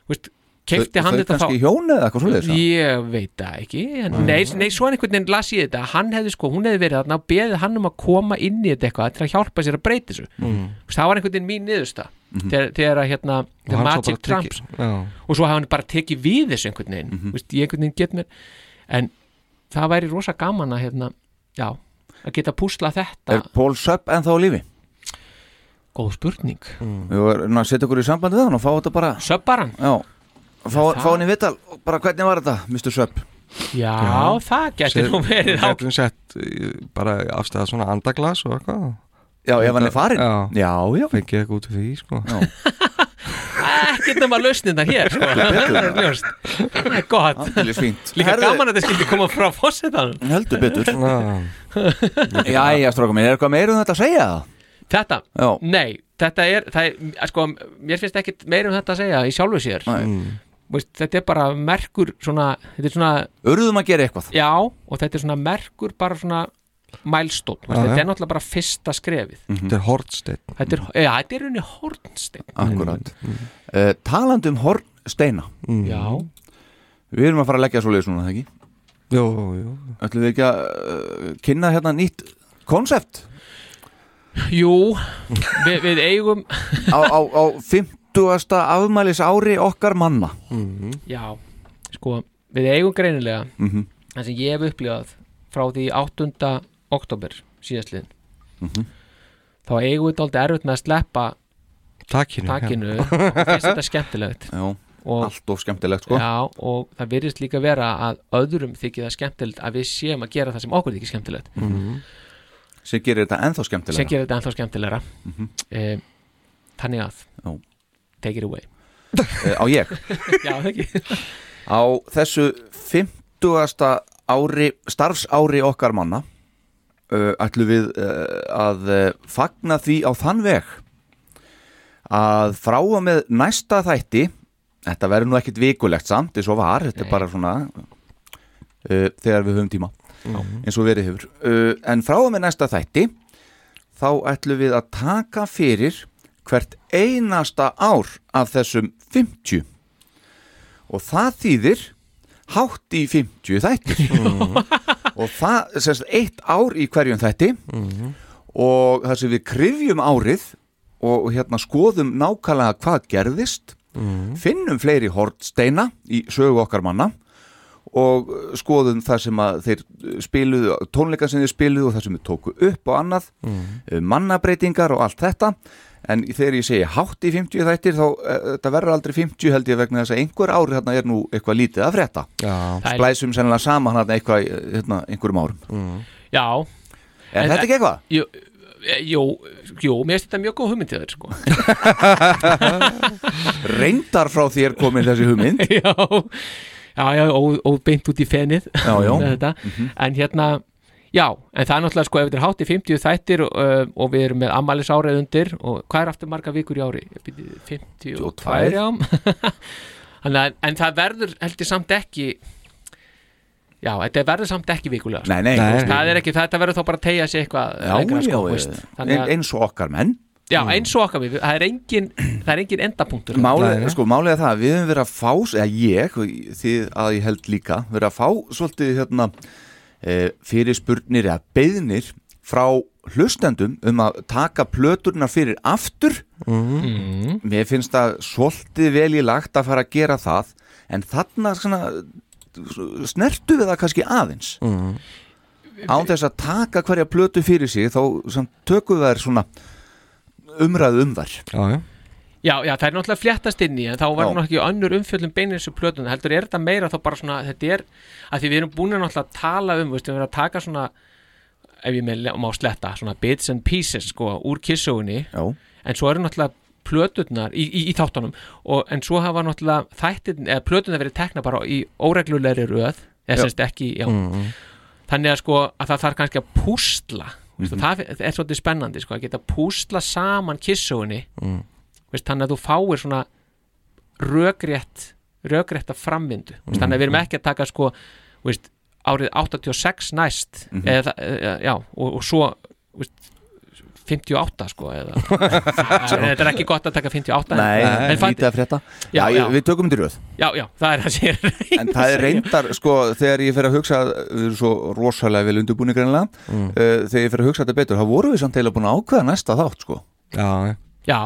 veist, keifti Þau- hann þetta kannski hjón eða eitthvað svoleiðis, eða? ég veit það ekki en, nei, nei, svo einhvern veginn las ég þetta hann hefði sko, hún hefði verið þarna og beðið hann um að koma inn í þetta eitthvað til að hjálpa sér að breyta þessu Mm. Það var einhvern veginn mín niðursta Mhm. þegar, þegar að hérna Magic já. og svo hafa hann bara tekið við þessu einhvern veginn Mhm. Vist, ég einhvern veginn get mér en það væri rosa gaman að hérna, já, að geta púsla þetta Er Paul Sub ennþá á lífi? góð spurning Við varum að setja okkur í sambandi hann og fá þetta bara Sub bara Já, fá, Það- fá hann í vital og bara hvernig var þetta, Mr. Sub? já, það getur nú verið á Getum sett eh, bara afstæða svona andaglas og eitthvað Já, ef hann er farinn? Já, já, já. Fengið eitthvað út af því, sko ekkert nema lausnina hér sko. það er ljóst það er gott Aldeilis fínt. líka Herðu- gaman að þetta skildi koma frá fósettan Heldur betur Jæja, stráka mér, er eitthvað meira um þetta að segja það? Þetta? Já. Nei, þetta er, það er sko, mér finnst ekkit meira um þetta að segja í sjálfu sér Nei. Veist, þetta er bara merkur svona, þetta er svona Urðum að gera eitthvað. Já, og þetta er svona merkur bara svona mælstótt, Já, þetta já. er náttúrulega bara fyrsta skrefið. Þetta er hortsteinn Þetta er, já, þetta er unni hornsteinn. Akkurat. Uh, Talandi um hornsteina. Já. Við erum að fara að leggja svo leiðis núna, það ekki? Jú, jú Ætlum við ekki að uh, kynna hérna nýtt konsept Jú, við, við eigum á, á, á 50. afmælis ári okkar manna Já, sko, við eigum greinilega Mhm. það sem ég hef upplifað frá því 8. oktober síðastliðin Mhm. þá eigum við dálítið erfitt með að sleppa Takinu, takinu já. og finnst þetta skemmtilegt Já, og, allt of skemmtilegt sko Já, og það virðist líka vera að öðrum þykir það skemmtilegt að við séum að gera það sem okkur þykir skemmtilegt Mhm. sem gerir þetta ennþá skemmtilega sem gerir þetta ennþá skemmtilegra Mhm. eh, þannig að Já. Take it away uh, Á ég? Já, ekki Á þessu 50. ári starfsári okkar manna uh, ætlum við uh, að fagna því á þann veg að frá og með næsta þætti þetta verður nú ekkit vikulegt samt eins og var, þetta er bara svona uh, þegar við höfum tíma eins og verið hefur uh, en frá og með næsta þætti þá ætlum við að taka fyrir hvert einasta ár af þessum 50 og það þýðir hátt í 50 þættir. Og það sérst eitt ár í hverjum þætti. Og það sem við krifjum árið og hérna skoðum nákvæmlega hvað gerðist finnum fleiri hortsteina í sögu okkar manna og skoðum það sem að þeir spiluðu, tónleika sem þeir spiluðu og það sem þeir tóku upp og annað mm. mannabreitingar og allt þetta en þegar ég segi hátt í 50 þættir þá uh, þetta verður aldrei 50 held ég vegna þess að einhver ári hérna er nú eitthvað lítið að frétta Já. splæsum sennilega saman hérna eitthvað í, hérna, einhverjum árum Já Er þetta ekki eitthvað? Jú, eh, jú, jú mér finnst þetta mjög góð hugmynd til þér sko Reyndar frá þér komin þessi hugmynd Já, já, já og, og beint út í fenið Já, já. þetta. Mhm. En hérna Já, en það er náttúrulega sko ef þetta er hátt í 50 þættir uh, og við erum með ammælis árið undir og hvað er aftur marga vikur í ári? 52 já Þannig að, en það verður held ég samt ekki Já, þetta verður samt ekki vikulega sko. Nei, nei. Nei. Það er ekki, þetta verður þá bara að tegja sig eitthvað Já, lengra, já, sko, já. Þannig ein, eins og okkar menn Já, eins og okkar við, það er engin það er engin endapunktur Málið, sko, málið er það að við höfum verið að fá eða ég, og þið að ég held líka verið að fá svolítið hérna fyrir spurnir eða beðnir frá hlustendum um að taka plöturnar fyrir aftur Mhm. mér finnst það svolítið vel í lagt að fara að gera það en þarna svona snertu við það kannski aðeins Mhm. án þess að taka hverja plötu fyrir sig þá tökum við þær svona umræðu um þær já, já. Já, já, það er náttúrulega fléttast inn í en þá Já. nú ekki önnur umfjöllum beinir þessu plötun heldur er þetta meira þá bara svona þetta er, að því við erum búin að náttúrulega tala um, veist, við erum að taka svona ef ég með má sletta, svona bits and pieces sko, úr kissugunni en svo eru náttúrulega plöturnar í, í, í þáttunum og, en svo hafa náttúrulega þættin, eða plöturnar verið tekna bara í óreglulegri röð eða semst ekki, já Mhm. þannig að sko að það þarf kannski að púsla mm Mhm. það er svolítið spennandi sko, að geta púsla saman kissugunni Mm. Veist, þannig að þú fáir svona rökrétt rökrétta framvindu mm Mhm. þannig að við erum ekki að taka sko veist, árið 86 næst Mhm. eða, eða, já, og, og svo veist, 58 sko eða, þetta er ekki gott að taka 58 Nei, en, frétta Já, Já, já. við tökum þetta í röð já, já, það er það er En það er reyndar, sko, þegar ég fer að hugsa við erum svo rosalega vel undirbúni greinlega Mm. uh, þegar ég fer að hugsa þetta betur þá vorum við samt eiginlega búin að ákveða næsta þátt, sko Já, já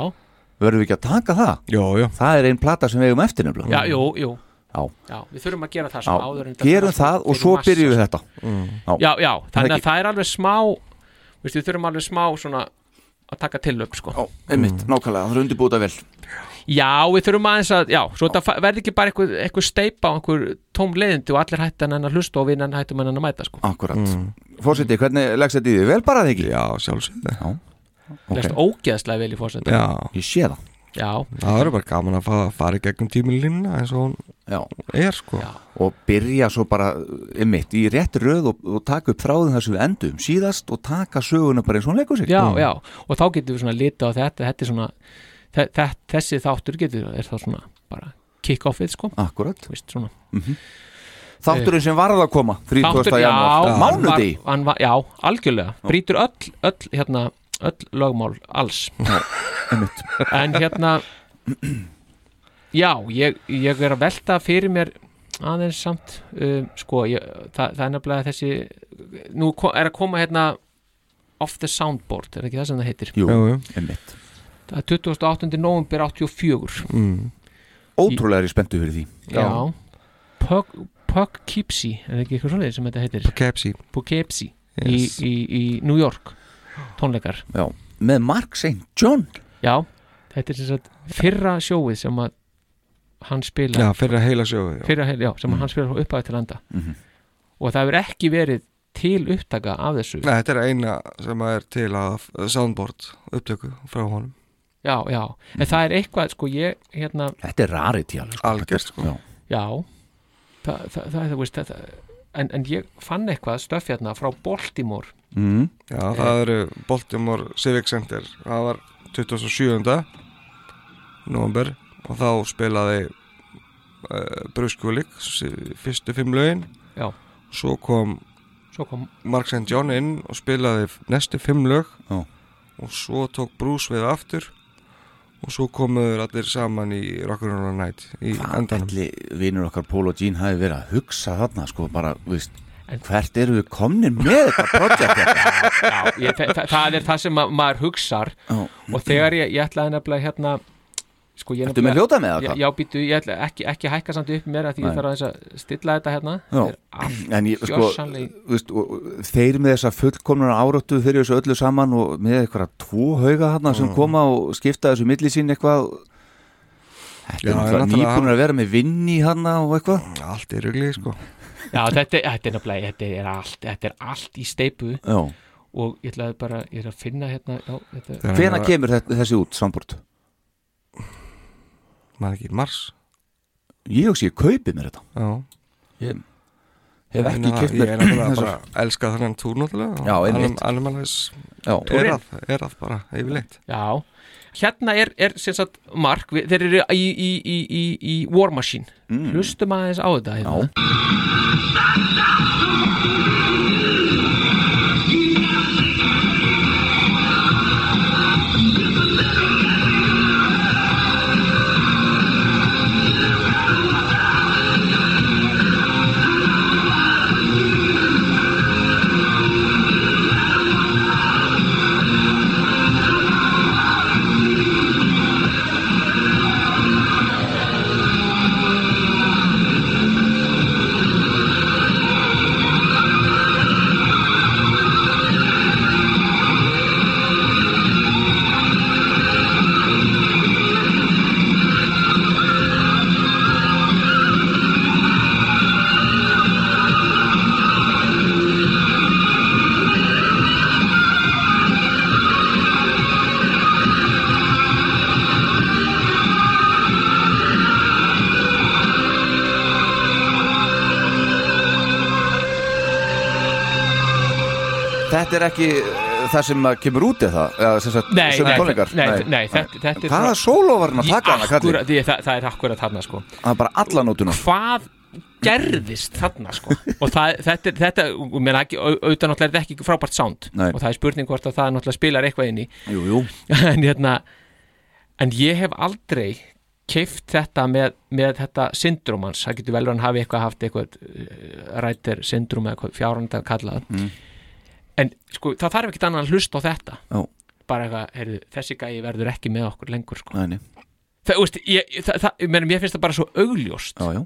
Verðum við ekki að taka það? Jó, jó Það er einn plata sem við eigum eftir nefnilega já, jú, Já. já, við þurfum að gera það Já, sem áður gerum það og svo massa, byrjum við þetta Mm. já, já, þannig að það er alveg smá við þurfum alveg smá svona að taka til upp sko. Já, einmitt, nákvæmlega, það er undirbúið að vel Já, við þurfum aðeins að, já, svo þetta verði ekki bara eitthvað, eitthvað steipa á einhver tóm leiðindi og allir hætti hann að hlusta og við hann hættum hann að mæta sko. Akkurat Fórseti, hvernig leggst þetta í því? Vel bara það ekki? Já, sjálfsögðu Já, Leggst ógeðslega vel í fórseti Já. Ég sé það. Já, Það er bara gaman að fara, fara í gegnum tímilínuna eins og hún Já. er sko. Já. og byrja svo bara einmitt í rétt röð og, og taka upp þráðum þar sem við endum síðast og taka söguna bara eins og hún leikur sig. Já, já, og þá getum við svona litið á þetta, þetta er svona þe þe þessi þáttur getur, er þá svona bara kick-offið sko. Akkurat Vist, svona. Þátturinn sem varð að koma 30. Þáttur- janúar. Var- Já, algjörlega, brýtur öll, öll hérna, öll lögmál alls. En hérna já, ég, ég er að velta fyrir mér aðeins samt um, sko, ég, það, það er nefnilega þessi nú er að koma hérna off the soundboard, er ekki það sem það heitir? Jú, einmitt. Það er 28. november 84 mm. Ótrúlega er ég spenntu fyrir því. Já, Pug, Poughkeepsie er ekki eitthvað svoleiðis sem þetta heitir? Poughkeepsie Yes. í, í, í New York tónleikar Já, með Mark St. John Já, þetta er sem sagt fyrra sjóið sem að hann spila Já, fyrra heila sjóðu já. fyrra heila, já, sem að hann spila frá upphæði til enda Mhm. og það hefur ekki verið til upptaka af þessu Nei, þetta er eina sem er til að soundboard upptöku frá honum Já, já, en það er eitthvað sko ég, hérna, Þetta er rarity alveg sko. Algjört, sko. Já. já það, það, það, það, veist, það en, en ég fann eitthvað stöff hérna frá Baltimore mm. Já, það eru Baltimore Civic Center það var 27. november og þá spilaði uh, Bruce Kulik fyrstu fimm lögin Já. svo kom, kom Mark St. John inn og spilaði næstu fimm lög Já. og svo tók Bruce við aftur og svo komuður allir saman í Rock'n'Roll Night í Hvað endanum ætli vinur okkar Paul og Jean hafi verið að hugsa þarna sko bara, veist hvert eru við komnir með þetta projekt hérna? Já, ég, þa þa það er það sem ma maður hugsar. Já. og þegar ég, ég ætlaði nefnilega hérna sko ég Ertu með hljóta með það, Já, já býtu, ég ætla ekki, ekki hækka samt upp mér að því Nei. ég þarf að stilla þetta hérna. Já, er en ég, sko, veist, og, og þeir með þessa fullkomnar áráttu fyrir þessu öllu saman og með eitthvað tvo hauga þarna sem koma og skipta þessu milli sín eitthvað. Þetta Já, er náttúrulega nýbúin að vera með vinni þarna og eitthvað. Allt í rugli, sko Já, þetta, er- þetta er nefnilega, þetta er allt þetta er allt í steipu Já. og ég ætlaði bara, ég er að finna hérna já, þetta, Hvena kemur þetta, þessi út, sambúrt? maður ekki, mars Ég hugsi ég kaupi mér þetta Já Ég hef ekki meina, keipt Ég mér er náttúrulega bara elska þannig túr náttúrulega Já, einmitt. Já. er að, er að bara yfirleitt Já, hérna er, er sagt Mark, við, þeir eru í, í, í, í, í War Machine Mm. Hlustum aðeins á þetta hérna. Er ekki uh, það sem að kemur út eða sagt, Nei, nei, nei, nei, þetta, þetta er Hvaða sóló var hann að taka hana, kallinn? Akkúrat, ég- það, það er akkurat þarna sko. Það er bara alla nótuna. Hvað gerðist þarna sko? Og það, þetta, er- þetta og meina, ekki, au- auðvitað náttúrulega er þetta ekki frábært sound. Nei. og það er spurning hvort að það náttúrulega spilar eitthvað inn í. Jú, jú. En hérna en ég hef aldrei keift þetta með, með þetta syndromans, það getur vel að hann hafi eitthvað haft eitthvað uh, rættir syndrom eða fjárhanda kallað. Mm. En sko það þarf ekkert annað að hlusta á þetta. Já. bara eitthvað, heyrðu, þessi gæi verður ekki með okkur lengur sko. Nei. það, þú veist, ég, það, það, ég meina, mér finnst það bara svo augljóst. Já, já.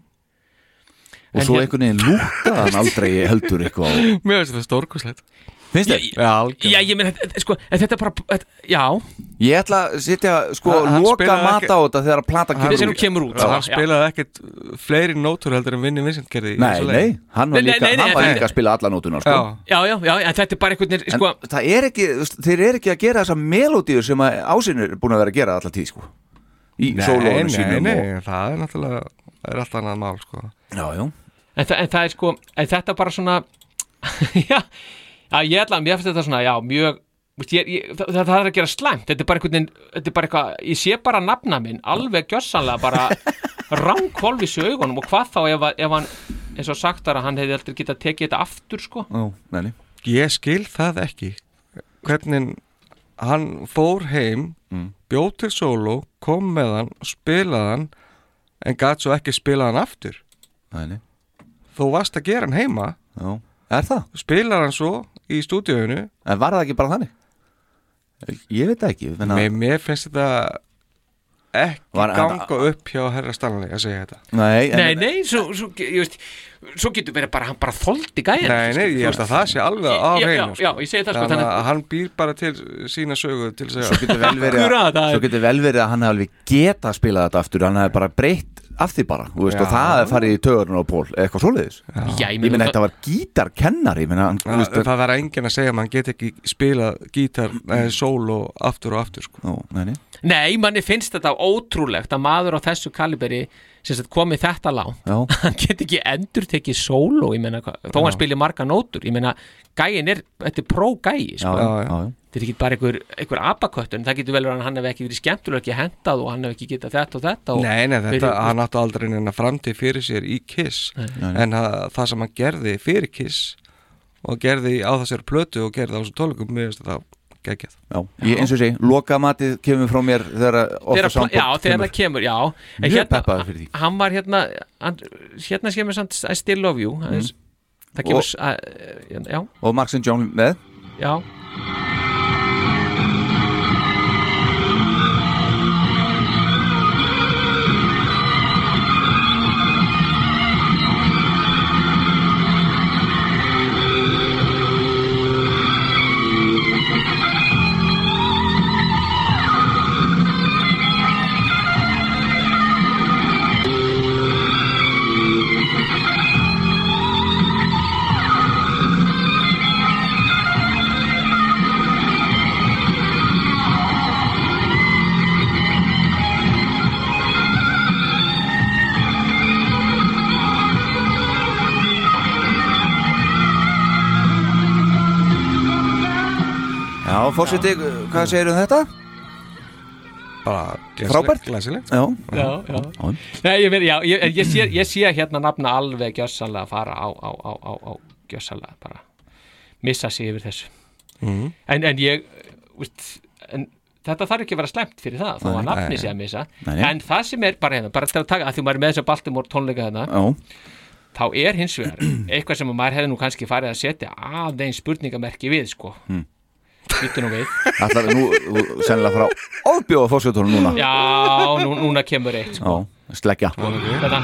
Og En svo hér- einhvern veginn lúkkaði hann aldrei heldur eitthvað á Mér finnst þetta stórkoslegt Finnst þér? Já, algjörlega. Já, ég meina, þetta- sko, en þetta er bara, þetta, já. Ég ætla að sitja, sko, Hann- hann loka spilaði mat ekki- á þetta þegar að plata kemur Þegar hún kemur út, Já, hann já. spilaði ekkert fleiri nótur heldur en Vinni Vincent gerði í Nei, þessu lagi. nei, hann var Nei, nei, líka, nei, nei, hann var þetta- líka að spila alla nótuna, sko. Já. Já, já, já, en þetta er bara einhvern veginn, En sko. það er ekki, þú veist, þeir eru ekki að gera þessa melodíu sem að ásynir er búin að vera að gera alltaf tíð, sko. Í Nei, nei, sínum nei, og... það er náttúrulega það er allt annað mál sko. Já, já. En, þa en það er sko, en þetta bara svona já, já, ég ætla mér finnst þetta svona, já, mjög ég, ég, það, það er að gera slæmt, þetta er bara einhvern veginn þetta er bara eitthvað, ég sé bara nafna minn alveg gjössanlega bara ránkvolvis í augunum og hvað þá ef, að- ef hann, eins og sagt er að hann hefði aldrei getað tekið þetta aftur, sko. Já, nei, nei Ég skil það ekki. Hvernig hann fór heim Mm. bjóð til sóló, kom með hann og spilaði hann en gat svo ekki spilað hann aftur. Nei, nei. Þú varst að gera hann heima. Já, er það? Spilar hann svo í stúdíóinu En var það ekki bara þannig? Ég veit ekki menna... Mér, mér finnst þetta ekki Var- ganga upp hjá herra Stanley að segja þetta Nei, en, Nei, nei, svo, svo, ég veist, svo getur verið bara, hann bara þoldi gæðin Nei, nei, ég held að það sé alveg á Já, já, hreinu já, ég segi það, sko, Þannig að hann býr bara til sína sögu til að Svo segja getur vel verið að, svo vel verið að hann hefði alveg geta að spila þetta aftur hann hefði bara breytt af því bara þú veist, Já. og það er farið í töðurinn á Pól eitthvað svoleiðis Já, ég það- þetta var gítarkennari hann, Það, veist, það var enginn að segja að mann get ekki spila gítar eða sól og aftur og aftur sko. Ó, nei, nei. Nei, manni finnst þetta ótrúlegt að maður á þessu kaliberi sem sagt komið þetta Já. hann get ekki endur tekið sóló ég meina, hvað- þó hann Já. spili marga nótur ég meina, gæin er, þetta er pró-gæi sko. já, já, já. þetta er ekki bara einhver, einhver abaköttun, það getur vel verið að hann hef ekki verið skemmtulega ekki hendað og hann hef ekki getað þetta og þetta og Nei, nei, þetta, verið- hann átti aldrei neina framtíð fyrir sér í Kiss nei. en að, það sem hann gerði fyrir Kiss og gerði á þessari plötu og gerði á þessu tólukum mér finnst þetta geggjað. Já, ég, eins og sé, loka matið kemur frá mér þegar ofta já, þegar það kemur, já. Mjög peppaður fyrir því. hann var hérna hann, hérna kemur samt I still love you mm. það kemur, Og- að, já, og Mark St. John með. Já Já, fórseti, hvað segir um þetta? bara Frábært. glæsilegt. Já, já, já. Nei, ég, já, ég, ég, sé, ég sé hérna nafna alveg gjössalega fara á, á, á, á, á gjössalega bara missa sig yfir þessu. Mhm. en, en ég úst, en, þetta þarf ekki að vera slemt fyrir það Nei, að nafni sé að missa. Nei, en það sem er bara hérna, bara til að taka að því maður er með þess að Baltimore tónleika hérna já, þá er hins vegar eitthvað sem maður hefði nú kannski farið að setja aðeins spurningamerki við sko. Hmm. Býttu nú við. Ætlar nú þú sennilega frá ofbjóða fórsetunum núna? Já, nú, núna kemur eitt sko. Sleggja. Þetta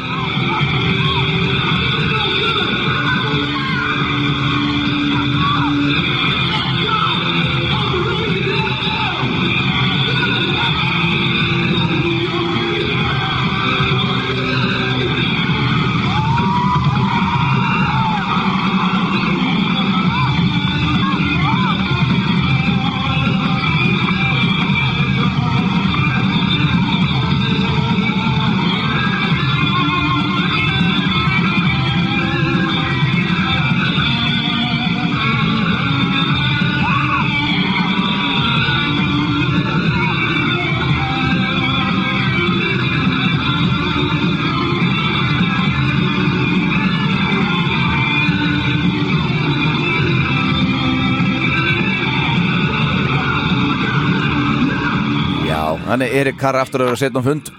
Þannig Erik Karr aftur að vera setja um fund.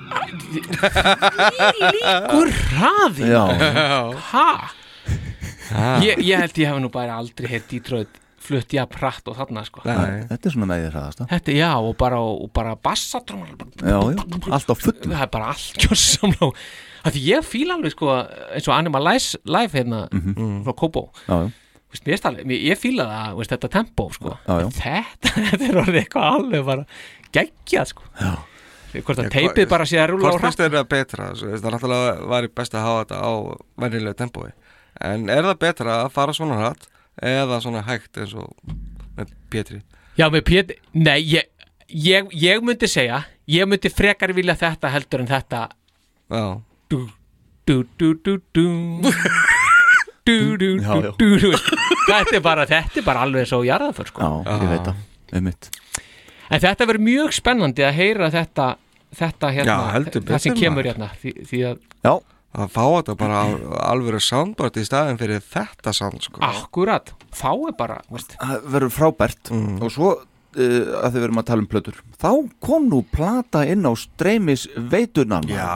Líkur hraði Já. Ha? Ég, ég held ég hef nú bara aldrei heitt Detroit flutt ég að pratt og þarna sko. Nei, Þetta er svona með þér hraðast Þetta, já, og bara, og bara bassatrómar Já, já, allt á full Það er bara allt kjörsamlá Því ég fíla alveg sko eins og Animal Life, hérna frá Kobo Já, já. Vist, mér stali, mér, ég fíla það, veist, þetta tempo sko. Já, já. Þetta, þetta er orðið eitthvað alveg bara geggjað sko. Hvort að teipið bara sé að rúla á Hvort hratt? finnst þér það betra? Það er náttúrulega væri best að hafa þetta á venjulegu tempói. En er það betra að fara svona hratt eða svona hægt eins og með Pétri? Já, með Pétur, nei, ég, ég, ég myndi segja, ég myndi frekar vilja þetta heldur en þetta. Já. Dú, dú Dú, dú, Já, já. dú, dú, dú Þetta er bara, þetta er bara alveg svo jarðaför sko. Já, ég veit það, einmitt En þetta verður mjög spennandi að heyra þetta, þetta hérna, Já, það sem kemur hérna því, því að Já Að fá þetta bara alvöru soundboard í staðin fyrir þetta sound sko. Akkurat, þá er bara veist, Það verður frábært. Og svo að þið verum að tala um plötur. Þá kom nú plata inn á streymis veitunan Já.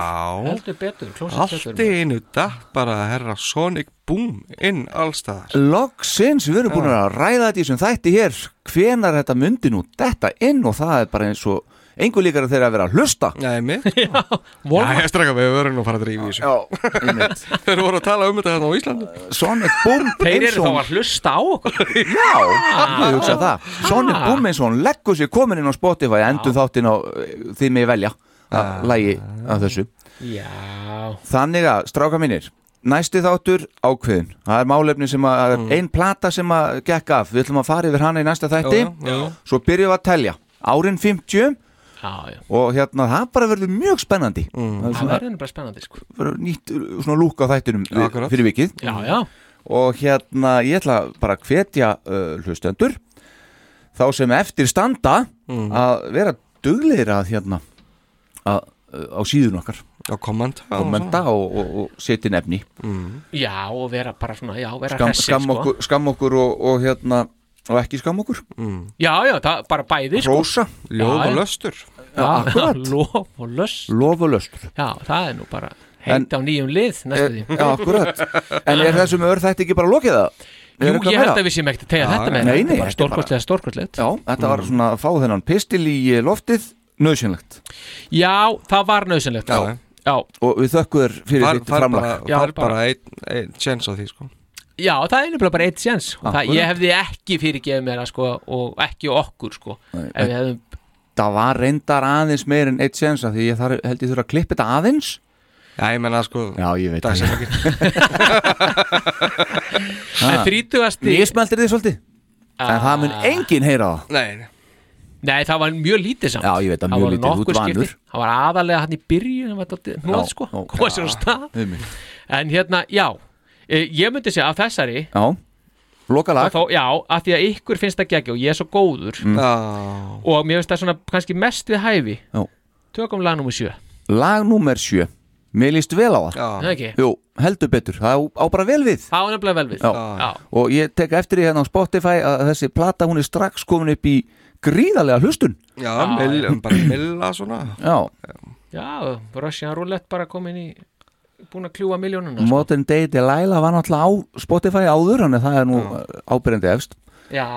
Heldur betur, klósið Allt í einu datt bara að herra Sonic Boom inn allstaðar Loksins, við erum búin að ræða þetta í sem þætti hér. Hvenar þetta myndi nú detta inn og það er bara eins og einhver líkar þeirra að vera að hlusta. Nei, mig Já, Já, ég straka við verðum að fara að drífa í þessu. Já, einmitt. Þeir voru að tala um þetta hérna á Íslandi. Sonic Boom Þeir eru þá hún- að hlusta á okkur. Já, ég hugsa það. Sonic Boom eins og hún leggur sér komin inn á Spotify endum þáttinn á því mig velja að lægi af þessu. Já, Þannig að, stráka mínir Næsti þáttur ákveðin Það er málefni sem að, mm. ein plata sem að gekk af. Við ætlum að fara yfir hana í næsta þætti. Já, já, já. Svo byrjum við að telja. Árin 50 já, já. Og hérna, það bara verður mjög spennandi. Mm. Það er Það verður bara spennandi sko. nýtt svona lúk á við- akkurat. fyrir vikið. Já, já, Og hérna, ég ætla bara að hvetja uh, hlustendur Þá sem eftir standa Mm. Að vera duglegir að hérna að, uh, Á síðun okkar. Já, kommenta Kommenta og, og, og setja nefni já og vera bara svona, já, vera skam, hressir skam, sko. okkur, skam okkur og, og hérna og ekki skam okkur. Já, já, það bara bæði sko. Rósa, Ljóð Já, og löstur Já, akkurat. lof og löst lof og löstur Já, það er nú bara heint á nýjum lið næstu því. Já, akkurat. En er þessum ör þætti ekki bara lokið það? Jú, ég held að við séum ekkert að tegja þetta með nei, nei, Þetta er er stórkostlegt, stórkostlegt. Já, þetta var svona að fá þennan pistil í eh, loftið. Nöðsynlegt Já, það var nöðsynlegt Já. Já, og við þökkum fyrir þitt framlag bara, Já, far bara- einn ein chance á því sko. Já það er nefnilega bara eitt séns. Það, Akkurat. Ég hefði ekki fyrirgefið mér að sko og ekki okkur sko Nei, ef við hefðum Það var reyndar aðeins meir en eitt sens af Því ég þar, held ég þurfa að klippa þetta aðeins. Já, ég menna sko Já, ég veit Það það. er þrítugasti Mísmeltir þið svolítið? En það mun enginn heyra það Nei, nei. Nei, það var mjög lítið samt. Já, ég veit að mjög lítið, þú ert vanur. Það var aðalega hann í byrjun Já, sko já. Koma sér á stað. En hérna, já eh, Ég myndi segja af þessari Já, loka lag Þá, já, að því að ykkur finnst það geggja og ég er svo góður. Já, og mér finnst það svona kannski mest við hæfi. Já. Tökum lag nummer 7 Lag númer 7 Mér líst vel á það. Ekki? Jú, heldur betur, það á, á bara vel við. Það var nefnilega vel við. Já. Já. Og ég tek eftir því hérna á Spotify að þessi plata hún er strax komin upp í gríðarlega hlustun. Já, mill, bara milla svona. Já, Já, Russian Roulette bara komin í búin að kljúa miljónuna sko. Modern Day Delilah var náttúrulega á Spotify áður að það er nú ábyrjandi efst. Já,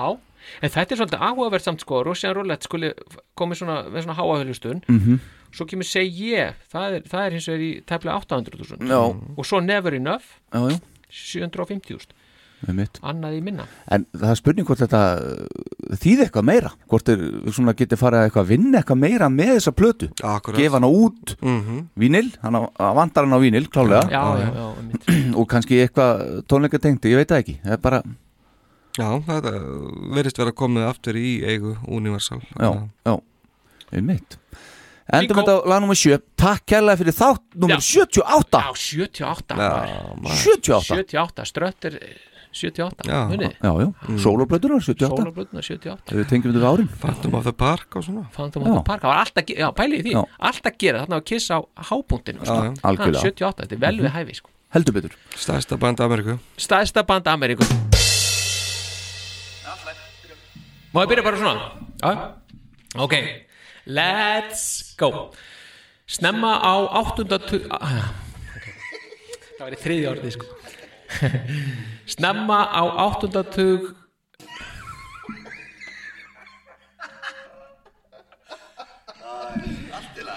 en þetta er svolítið áhugavert samt sko. Russian Roulette skuli komið svona með svona háahulustun mm Svo kemur seg ég það er, það er hins vegar í tæplega 800.000 Já. Og svo Never Enough Já, já, 750.000 með mitt Annað í minna. En það er spurning hvort þetta uh, þýði eitthvað meira? Hvort er svona getið farið eitthvað að vinna eitthvað meira með þessa plötu? Akkurat. Gefa hana út, Mhm. vínil Hann vandar hann á vínil, klálega Já, já, já. Og kannski eitthvað tónleika tengdi, ég veit það ekki. Það er bara, Já, þetta verðist vera komið aftur í eigu Universal. Já, já. Einmitt. Endum þetta á lag nummer 7 Takk kærlega fyrir þátt nummer 78 Já, 78 Já, maður. maður. 78 78, ströttir 78 Já. munið Já, já, mm. sóloplötunar 78 Sólablöðuna 78 Við tengjum þetta árin Phantom of the Park og svona Phantom of the Park, það var alltaf, já, pælið í því Já. alltaf gera, þarna var kiss á já. Algjörlega. 78, þetta er vel við hæfi sko. Heldur betur Stærsta band Ameríku Stæðsta band Ameríku Má ég byrja bara svona? Já Ok Let's go Snemma á áttunda tug ah, okay. Það var í þriði orðið sko Snemma á áttunda tug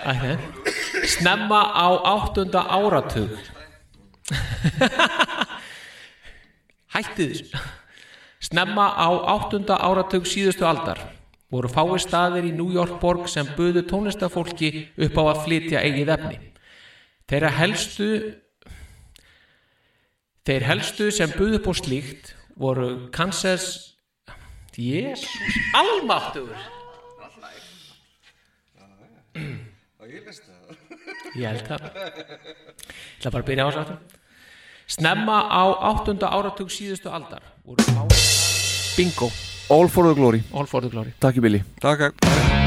okay. Snemma á áttunda áratug Hættið Snemma á áttunda áratug síðustu aldar voru fái staðir í New York borg sem buðu tónlistafólki upp á að flytja eigið efni. Þeirra helstu þeir helstu sem buðu upp á slíkt voru Kansas Jésús, almáttur Ég held það. Ég ætla bara að byrja á þessu aftur. Snemma á áttunda áratug síðustu aldar Bingo. All for the glory. All for the glory. Takk í Billy Takk